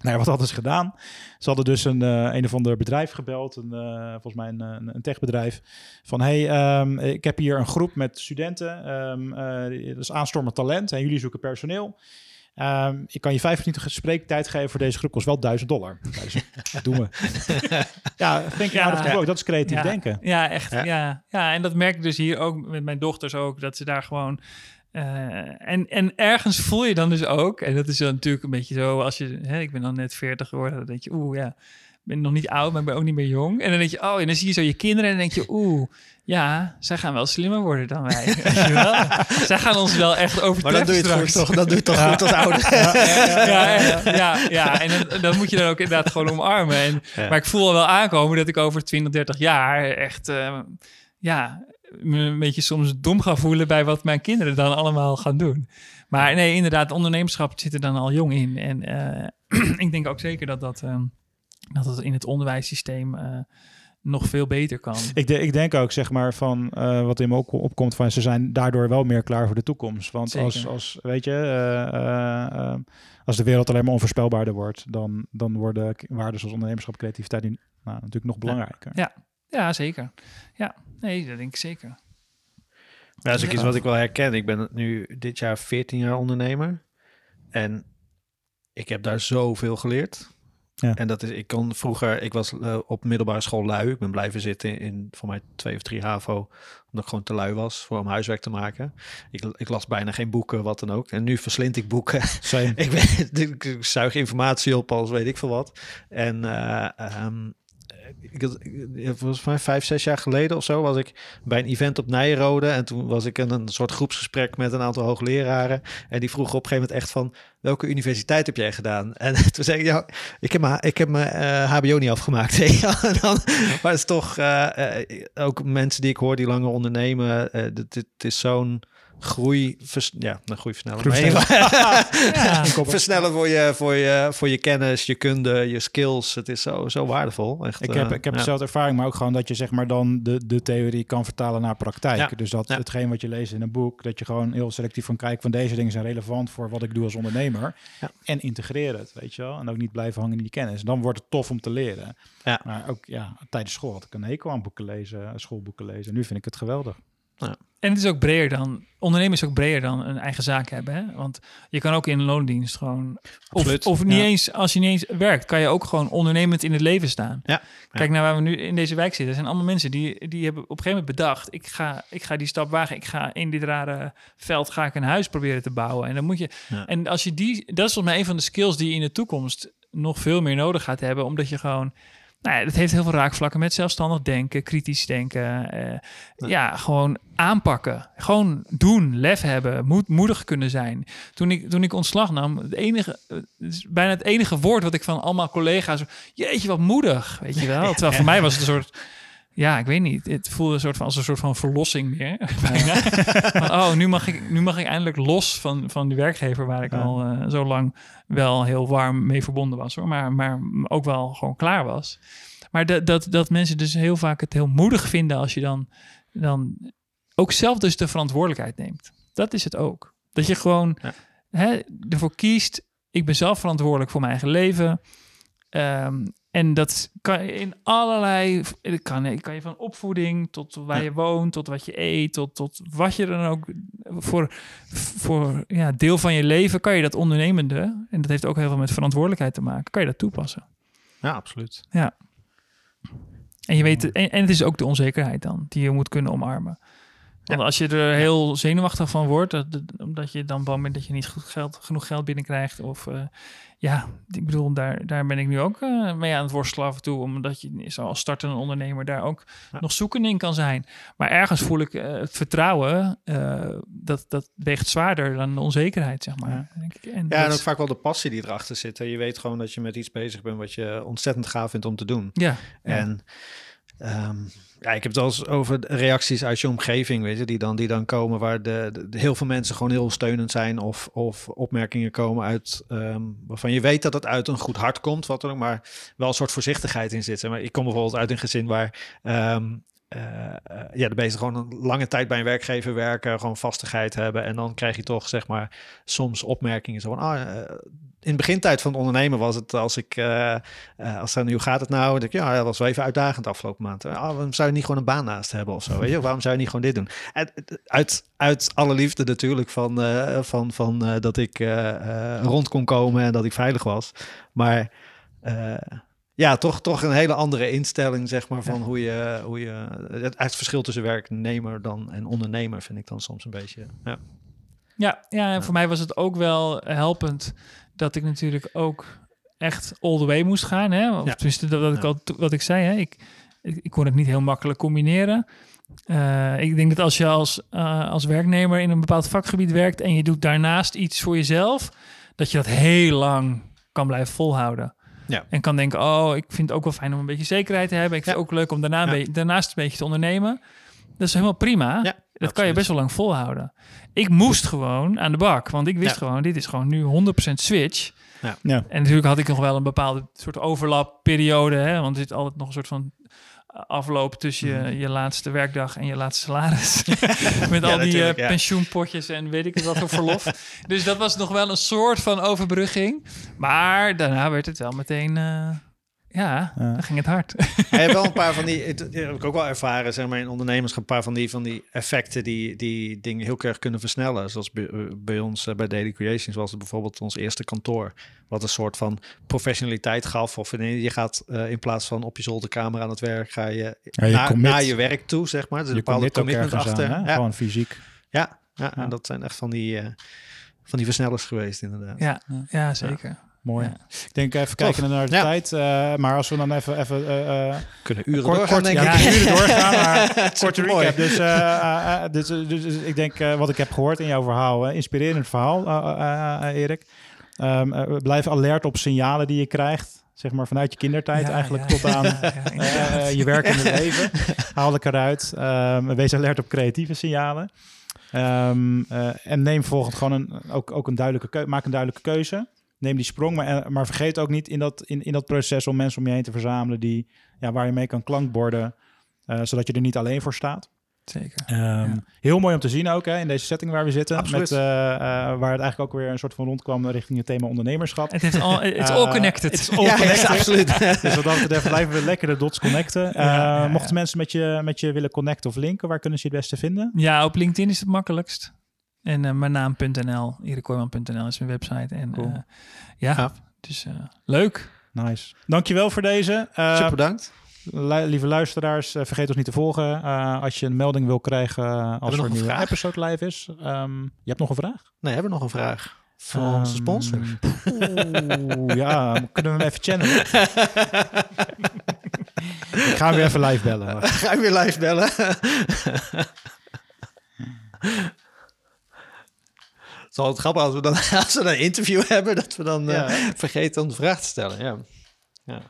Nou ja, wat hadden ze gedaan? Ze hadden dus een, eh, een of ander bedrijf gebeld, een, eh, volgens mij een, een, een techbedrijf. Van hey, ehm, ik heb hier een groep met studenten. eh, dat is aanstormend talent en jullie zoeken personeel. Ehm, ik kan je vijf minuten spreektijd geven voor deze groep, kost wel 1000 dollar. "Ja, doen we. ja, out of the box. Dat is creatief ja, denken. Ja, echt. Ja. Ja. Ja. en dat merk ik dus hier ook met mijn dochters ook, dat ze daar gewoon... eh, en, en ergens voel je dan dus ook, en dat is dan natuurlijk een beetje zo, als je, hè, ik ben dan net 40 geworden, dan denk je, oeh ja, ben nog niet oud, maar ik ben ook niet meer jong. En dan denk je, oh, en dan zie je zo je kinderen en dan denk je, oeh, ja, zij gaan wel slimmer worden dan wij. Weet je wel? zij gaan ons wel echt Maar overtreffen dan doe je straks. toch? Dan doe je toch goed als ouder. ja, ja, ja, ja, en dan, dan moet je dan ook inderdaad gewoon omarmen. En, Ja. Maar ik voel al wel aankomen dat ik over 20, 30 jaar echt, eh, ja, me een beetje soms dom ga voelen bij wat mijn kinderen dan allemaal gaan doen. Maar nee, inderdaad, ondernemerschap zit er dan al jong in. En eh, ik denk ook zeker dat dat, ehm, dat het in het onderwijssysteem eh, nog veel beter kan. Ik, de- ik denk ook, zeg maar, van eh, wat in me ook opkomt, van ze zijn daardoor wel meer klaar voor de toekomst. Want als, Zeker. als, weet je, eh, als de wereld alleen maar onvoorspelbaarder wordt, dan, dan worden waarden zoals ondernemerschap, creativiteit nu, nou, natuurlijk nog belangrijker. Ja, zeker. Ja, nee, dat denk ik zeker. Ja, dat is ook iets wat ik wel herken. Ik ben nu dit jaar 14 jaar ondernemer. En ik heb daar zoveel geleerd. Ja. En dat is, ik kon vroeger, ik was eh, op middelbare school lui. Ik ben blijven zitten in voor mij twee of drie HAVO. Omdat ik gewoon te lui was voor om huiswerk te maken. Ik, ik las bijna geen boeken, wat dan ook. En nu verslind ik boeken. Ik, weet, ik, ik zuig informatie op als weet ik veel wat. En ehm, ik, had- volgens mij vijf, zes jaar geleden of zo was ik bij een event op Nijrode. En toen was ik in een soort groepsgesprek met een aantal hoogleraren. En die vroegen op een gegeven moment echt van... welke universiteit heb jij gedaan? En toen zei ik, ja, ik heb mijn, ik heb mijn eh, hbo niet afgemaakt. en dan, maar het is toch eh, eh, ook mensen die ik hoor die langer ondernemen. eh, dit, dit is zo'n groei... vers- ja, een groei versnellen. Ja. versnellen voor je, voor, je, voor je kennis, je kunde, je skills. Het is zo, zo waardevol. Echt, Ik heb, eh, ik heb ja. dezelfde ervaring, maar ook gewoon dat je zeg maar dan de, de theorie kan vertalen naar praktijk. Ja. Dus dat Ja. hetgeen wat je leest in een boek, dat je gewoon heel selectief van kijkt van deze dingen zijn relevant voor wat ik doe als ondernemer. Ja. En integreer het, weet je wel. En ook niet blijven hangen in die kennis. En dan wordt het tof om te leren. Ja. Maar ook ja, tijdens school had ik een hekel aan boeken lezen, schoolboeken lezen. Nu vind ik het geweldig. En het is ook breder dan, ondernemen is ook breder dan een eigen zaak hebben. Hè? Want je kan ook in een loondienst gewoon, of, Absoluut. of niet Ja. eens, als je niet eens werkt, kan je ook gewoon ondernemend in het leven staan. Ja. Kijk naar waar we nu in deze wijk zitten. Er zijn allemaal mensen die, die hebben op een gegeven moment bedacht, ik ga, ik ga die stap wagen. Ik ga in dit rare veld ga ik een huis proberen te bouwen. En dan moet je, en als je die, dat is volgens mij een van de skills die je in de toekomst nog veel meer nodig gaat hebben, omdat je gewoon nou ja, dat heeft heel veel raakvlakken met zelfstandig denken, kritisch denken. eh, ja. gewoon aanpakken. Gewoon doen, lef hebben, moed, moedig kunnen zijn. Toen ik, toen ik ontslag nam, het enige, eh, het bijna het enige woord wat ik van allemaal collega's... Jeetje, wat moedig, weet je wel. Terwijl voor mij was het een soort... Ja, ik weet niet. Het voelde een soort van als een soort van verlossing meer. Bijna. Van, oh, nu mag, ik, nu mag ik eindelijk los van, van die werkgever waar ik Ja. al eh, zo lang wel heel warm mee verbonden was, hoor. Maar, maar ook wel gewoon klaar was. Maar dat, dat, dat mensen dus heel vaak het heel moedig vinden als je dan, dan ook zelf dus de verantwoordelijkheid neemt. Dat is het ook. Dat je gewoon Ja. hè, ervoor kiest, ik ben zelf verantwoordelijk voor mijn eigen leven. Ehm, en dat kan je in allerlei, kan, kan je van opvoeding tot waar Ja. je woont, tot wat je eet, tot, tot wat je dan ook voor, voor ja, deel van je leven kan je dat ondernemende, en dat heeft ook heel veel met verantwoordelijkheid te maken, kan je dat toepassen. Ja, absoluut. En je weet, en, en het is ook de onzekerheid dan, die je moet kunnen omarmen. Want als je er heel zenuwachtig van wordt, dat, dat- omdat je dan bang bent dat je niet goed geld, genoeg geld binnenkrijgt. Of eh, ja, ik bedoel, daar, daar ben ik nu ook eh, mee aan het worstelen af en toe. Omdat je zoals startende ondernemer daar ook Ja. nog zoekend in kan zijn. Maar ergens voel ik eh, het vertrouwen dat, dat weegt zwaarder dan de onzekerheid, zeg maar. Ja. Denk ik. En Ja, en ook vaak wel de passie die erachter zit. hè. Je weet gewoon dat je met iets bezig bent wat je ontzettend gaaf vindt om te doen. ja, ja. Ehm, ja, ik heb het al eens over reacties uit je omgeving, weet je, die dan, die dan komen waar de, heel veel mensen gewoon heel steunend zijn of, of opmerkingen komen uit ehm, waarvan je weet dat het uit een goed hart komt, wat dan ook, maar wel een soort voorzichtigheid in zit. Maar ik kom bijvoorbeeld uit een gezin waar ehm, eh, eh, ja, de beesten gewoon een lange tijd bij een werkgever werken, gewoon vastigheid hebben. En dan krijg je toch, zeg maar, soms opmerkingen zo van, ah, eh, in de begintijd van het ondernemen was het als ik, eh, als dan hoe gaat het nou? Dan denk ik, ja, dat was wel even uitdagend afgelopen maand. Ah, waarom zou je niet gewoon een baan naast hebben of zo? Weet je? Waarom zou je niet gewoon dit doen? En, uit, uit alle liefde natuurlijk van, van, van dat ik rond kon komen en dat ik veilig was. Maar ja, toch, toch een hele andere instelling, zeg maar, van hoe je, hoe je het, het verschil tussen werknemer dan en ondernemer vind ik dan soms een beetje. Ja. Ja, ja, en voor mij was het ook wel helpend dat ik natuurlijk ook echt all the way moest gaan. Hè? Of tenminste, dat, dat ik al, wat ik zei, hè? Ik, ik, ik kon het niet heel makkelijk combineren. Eh, ik denk dat als je als, eh, als werknemer in een bepaald vakgebied werkt en je doet daarnaast iets voor jezelf, dat je dat heel lang kan blijven volhouden. Ja. En kan denken, oh, ik vind het ook wel fijn om een beetje zekerheid te hebben. Ik vind Ja. het ook leuk om daarna een beetje, daarnaast een beetje te ondernemen. Dat is helemaal prima. Ja, dat kan je best wel lang volhouden. Ik moest gewoon aan de bak, want ik wist Ja. gewoon, dit is gewoon nu 100% switch. Ja. En natuurlijk had ik nog wel een bepaalde soort overlapperiode, hè, want er zit altijd nog een soort van afloop tussen je, Mhm. je laatste werkdag en je laatste salaris. Met al die eh, ja. pensioenpotjes en weet ik wat voor verlof. dus dat was nog wel een soort van overbrugging. Maar daarna werd het wel meteen, eh, ja, Ja. dan ging het hard. Je hebt wel een paar van die, dat heb ik ook wel ervaren, zeg maar, in ondernemerschap, een paar van die, van die effecten die, die dingen heel erg kunnen versnellen. Zoals bij, eh, bij ons eh, bij Daily Creations was het bijvoorbeeld ons eerste kantoor, wat een soort van professionaliteit gaf. Of je gaat eh, in plaats van op je zolderkamer aan het werk, ga je, Ja, je naar, je werk toe, zeg maar. Er is een Je bepaalde commitment achter. aan, hè? ja. Gewoon fysiek. Ja, ja, Ja. en dat zijn echt van die, eh, van die versnellers geweest, inderdaad. ja, ja, zeker. Mooi. Ja. Ik denk even Tof. kijken naar de Ja. tijd. eh, maar als we dan even... even eh, eh, Kunnen uren kort, doorgaan, kort, denk ja, kunnen doorgaan, maar korte recap. Dus, dus, dus, dus ik denk eh, wat ik heb gehoord in jouw verhaal, inspirerend verhaal, eh, eh, eh, Erik. Ehm, eh, blijf alert op signalen die je krijgt, zeg maar vanuit je kindertijd Ja, eigenlijk ja, tot aan ja, ja, inderdaad. je werkende leven. Haal ik eruit. Ehm, wees alert op creatieve signalen. Ehm, eh, en neem volgens gewoon een, ook, ook een duidelijke keuze. Maak een duidelijke keuze. Neem die sprong, maar, eh, maar vergeet ook niet in dat, in, in dat proces om mensen om je heen te verzamelen die, ja, waar je mee kan klankborden, eh, zodat je er niet alleen voor staat. Zeker. Ehm, Heel mooi om te zien ook hè, in deze setting waar we zitten. Absoluut. Met, eh, eh, waar het eigenlijk ook weer een soort van rondkwam richting het thema ondernemerschap. Het is all, it's all connected. it's all Ja, connected. absoluut. Dus wat dat betreft blijven we lekker de dots connecten. Eh, ja, ja. Mochten mensen met je, met je willen connecten of linken, waar kunnen ze je het beste vinden? Ja, op LinkedIn is het makkelijkst. En eh mijn naam.nl, erikooijman.nl is mijn website. En Cool. eh, ja, Gaaf. dus eh, leuk. Nice. Dankjewel voor deze. Eh, Super bedankt. lieve luisteraars, vergeet ons niet te volgen. Eh, als je een melding wil krijgen als er een een nieuwe vraag? episode live is. Ehm, je hebt nog een vraag? Nee, hebben we nog een vraag van onze Ehm, sponsor? Oeh, ja, kunnen we hem even channelen? Ik ga hem weer even live bellen. Ga je weer live bellen? Het is altijd grappig als we dan, als we dan een interview hebben, dat we dan Ja, eh, vergeten om de vraag te stellen. Ja. Ja.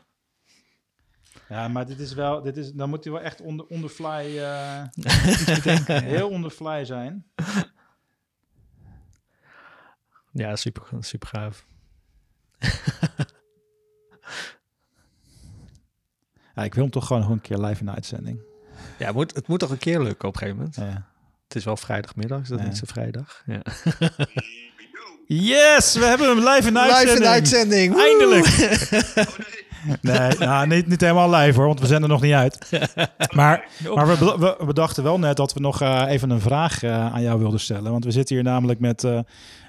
Ja, maar dit is wel, dit is, dan moet hij wel echt on the, on the fly, eh, iets bedenken. Heel on the fly zijn. ja, super, super gaaf. Ja, ik wil hem toch gewoon nog een keer live in de uitzending. Ja, het moet, het moet toch een keer lukken op een gegeven moment. Ja. Het is wel vrijdagmiddag, is dat Ja. niet zo vrijdag? Ja. Yes, we hebben hem live in de uitzending. Live in uitzending! Woe! Eindelijk. Nee, nou, niet, niet helemaal live hoor, want we zenden nog niet uit. Maar, maar we, be- we, we dachten wel net dat we nog eh, even een vraag eh, aan jou wilden stellen. Want we zitten hier namelijk met eh,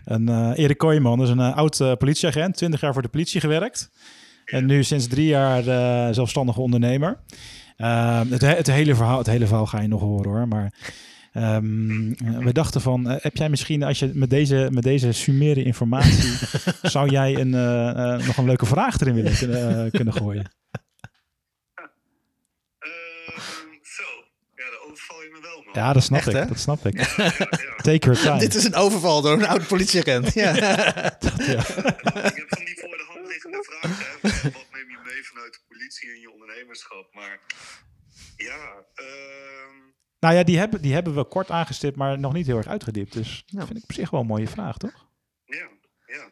een eh Erik Kooijman, dus een eh, oud eh, politieagent, 20 jaar voor de politie gewerkt. En nu sinds drie jaar eh, zelfstandige ondernemer. Ehm, het, he- het, hele verhaal, het hele verhaal ga je nog horen hoor. Maar ehm, we dachten van, eh, heb jij misschien, als je met deze, met deze summaire informatie, zou jij een, eh, nog een leuke vraag erin willen kunnen, kunnen gooien? Ehm, zo, ja, de overval je me wel, man. Ja, dat snap Echt, ik. hè? Dat snap ik. Ja, ja. Take your time. Dit is een overval door een oud politieagent. Ja. Ik heb van die voor de hand liggende vragen. Hè. Wat- Wat neem je mee vanuit de politie en je ondernemerschap? Maar ja, ehm, Nou ja, die hebben, die hebben we kort aangestipt, maar nog niet heel erg uitgediept. Dus Ja. dat vind ik op zich wel een mooie vraag, toch? ja, ja.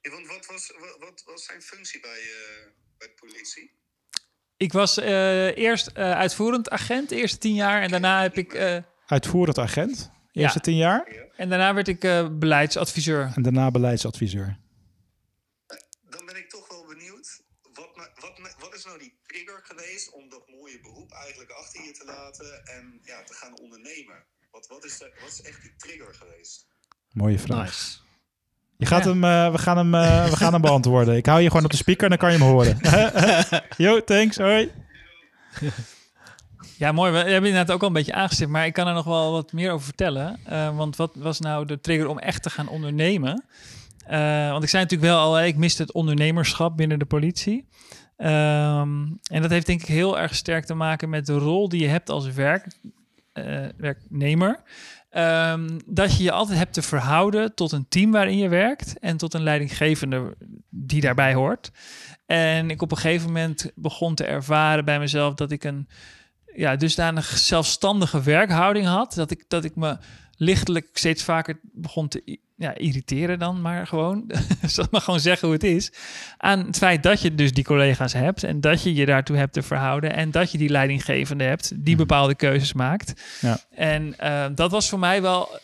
Ja, want wat was, wat, wat was zijn functie bij, eh, bij de politie? Ik was eh, eerst eh, uitvoerend agent, de eerste tien jaar. En daarna heb ik... eh, Uitvoerend agent, eerste Ja. tien jaar. en daarna werd ik eh, beleidsadviseur. En daarna beleidsadviseur. Dan ben ik toch wel benieuwd. Wat, nou- wat, nou- wat is nou die trigger geweest om dat mooie beroep eigenlijk achter je te laten en ja, te gaan ondernemen? Wat, wat, is, de, wat is echt die trigger geweest? Mooie vraag. Nice. Je gaat Ja. hem, eh, we, gaan hem, eh, we gaan hem beantwoorden. Ik hou je gewoon op de speaker en dan kan je hem horen. Yo, thanks. Hoi. Ja, mooi. We hebben inderdaad ook al een beetje aangestipt, maar ik kan er nog wel wat meer over vertellen. Eh, want wat was nou de trigger om echt te gaan ondernemen? Eh, want ik zei natuurlijk wel al, ik miste het ondernemerschap binnen de politie. Ehm, en dat heeft denk ik heel erg sterk te maken met de rol die je hebt als eh, werknemer. Ehm, dat je je altijd hebt te verhouden tot een team waarin je werkt en tot een leidinggevende die daarbij hoort. En ik op een gegeven moment begon te ervaren bij mezelf dat ik een ja, dusdanig zelfstandige werkhouding had, dat ik, dat ik me lichtelijk steeds vaker begon te ja, irriteren dan maar gewoon, zal maar gewoon zeggen hoe het is, aan het feit dat je dus die collega's hebt en dat je je daartoe hebt te verhouden en dat je die leidinggevende hebt die Mhm. bepaalde keuzes maakt. Ja. En eh, dat was voor mij wel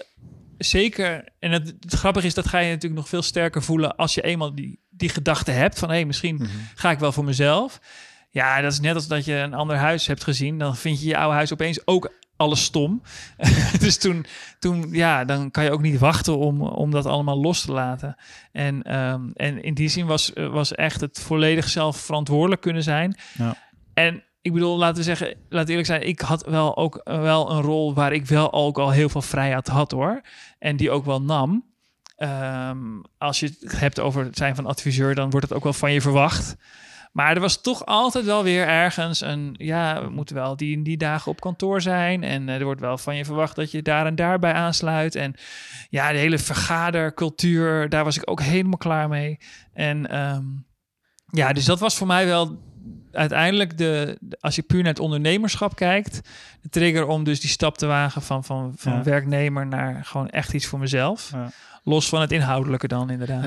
zeker, en het, het grappige is dat ga je natuurlijk nog veel sterker voelen als je eenmaal die, die gedachte hebt van hé, hey, misschien Mhm. ga ik wel voor mezelf. Ja, dat is net als dat je een ander huis hebt gezien. Dan vind je je oude huis opeens ook alles stom. dus toen, toen, ja, dan kan je ook niet wachten om, om dat allemaal los te laten. En, ehm, en in die zin was, eh, was echt het volledig zelf verantwoordelijk kunnen zijn. Ja. En ik bedoel, laten we zeggen, laat eerlijk zijn, ik had wel ook eh, wel een rol waar ik wel ook al heel veel vrijheid had hoor. En die ook wel nam. Ehm, als je het hebt over het zijn van adviseur, dan wordt het ook wel van je verwacht. Maar er was toch altijd wel weer ergens een, ja, we moeten wel die die dagen op kantoor zijn. En eh, er wordt wel van je verwacht dat je daar en daarbij aansluit. En ja, de hele vergadercultuur, daar was ik ook helemaal klaar mee. En ehm, ja, dus dat was voor mij wel uiteindelijk de, de- als je puur naar het ondernemerschap kijkt, de trigger om dus die stap te wagen van, van, van Ja. werknemer naar gewoon echt iets voor mezelf. Ja. Los van het inhoudelijke dan inderdaad.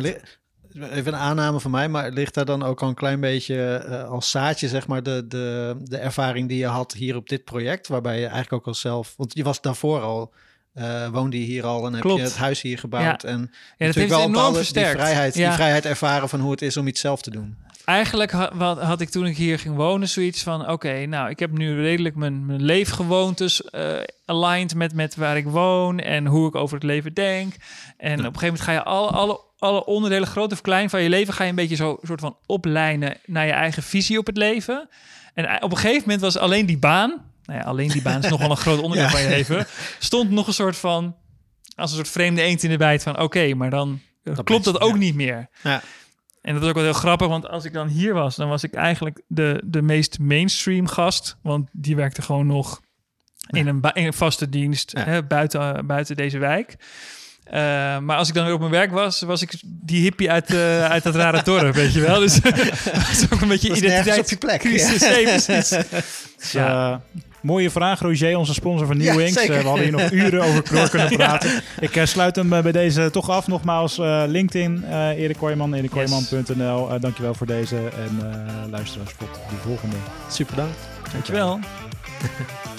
Even een aanname van mij, maar ligt daar dan ook al een klein beetje eh, als zaadje, zeg maar, de, de, de ervaring die je had hier op dit project, waarbij je eigenlijk ook al zelf, want je was daarvoor al, eh, woonde je hier al en heb Klopt. je het huis hier gebouwd en Ja, dat heeft wel een enorm bepaalde die versterkt. vrijheid, Ja. die vrijheid ervaren van hoe het is om iets zelf te doen. Eigenlijk ha- wat had ik toen ik hier ging wonen zoiets van... oké, nou, ik heb nu redelijk mijn, mijn leefgewoontes eh, aligned met, met waar ik woon... en hoe ik over het leven denk. En op een gegeven moment ga je alle, alle, alle onderdelen, groot of klein, van je leven... ga je een beetje zo soort van oplijnen naar je eigen visie op het leven. En eh, op een gegeven moment was alleen die baan... nou ja, alleen die baan is nog wel een groot onderdeel Ja. van je leven... stond nog een soort van... als een soort vreemde eend in de bijt van... oké, maar dan klopt dat ook ja. niet meer. Ja. En dat is ook wel heel grappig, want als ik dan hier was, dan was ik eigenlijk de, de meest mainstream gast. Want die werkte gewoon nog in, een, in een vaste dienst Ja. hè, buiten, buiten deze wijk. Eh, maar als ik dan weer op mijn werk was, was ik die hippie uit, eh, uit dat rare dorp, weet je wel. Dus dat is ook een beetje identiteitscrisis. Ja. Precies. Dus, Ja. eh, mooie vraag, Roger, onze sponsor van Ja, New. Eh, we hadden hier nog uren over door kunnen praten. Ik eh, sluit hem eh, bij deze toch af. Nogmaals, eh, LinkedIn, eh Erik Kooijman, erikooijman.nl. Eh, dankjewel voor deze en eh luisteraars tot de volgende. Super dank. Dankjewel.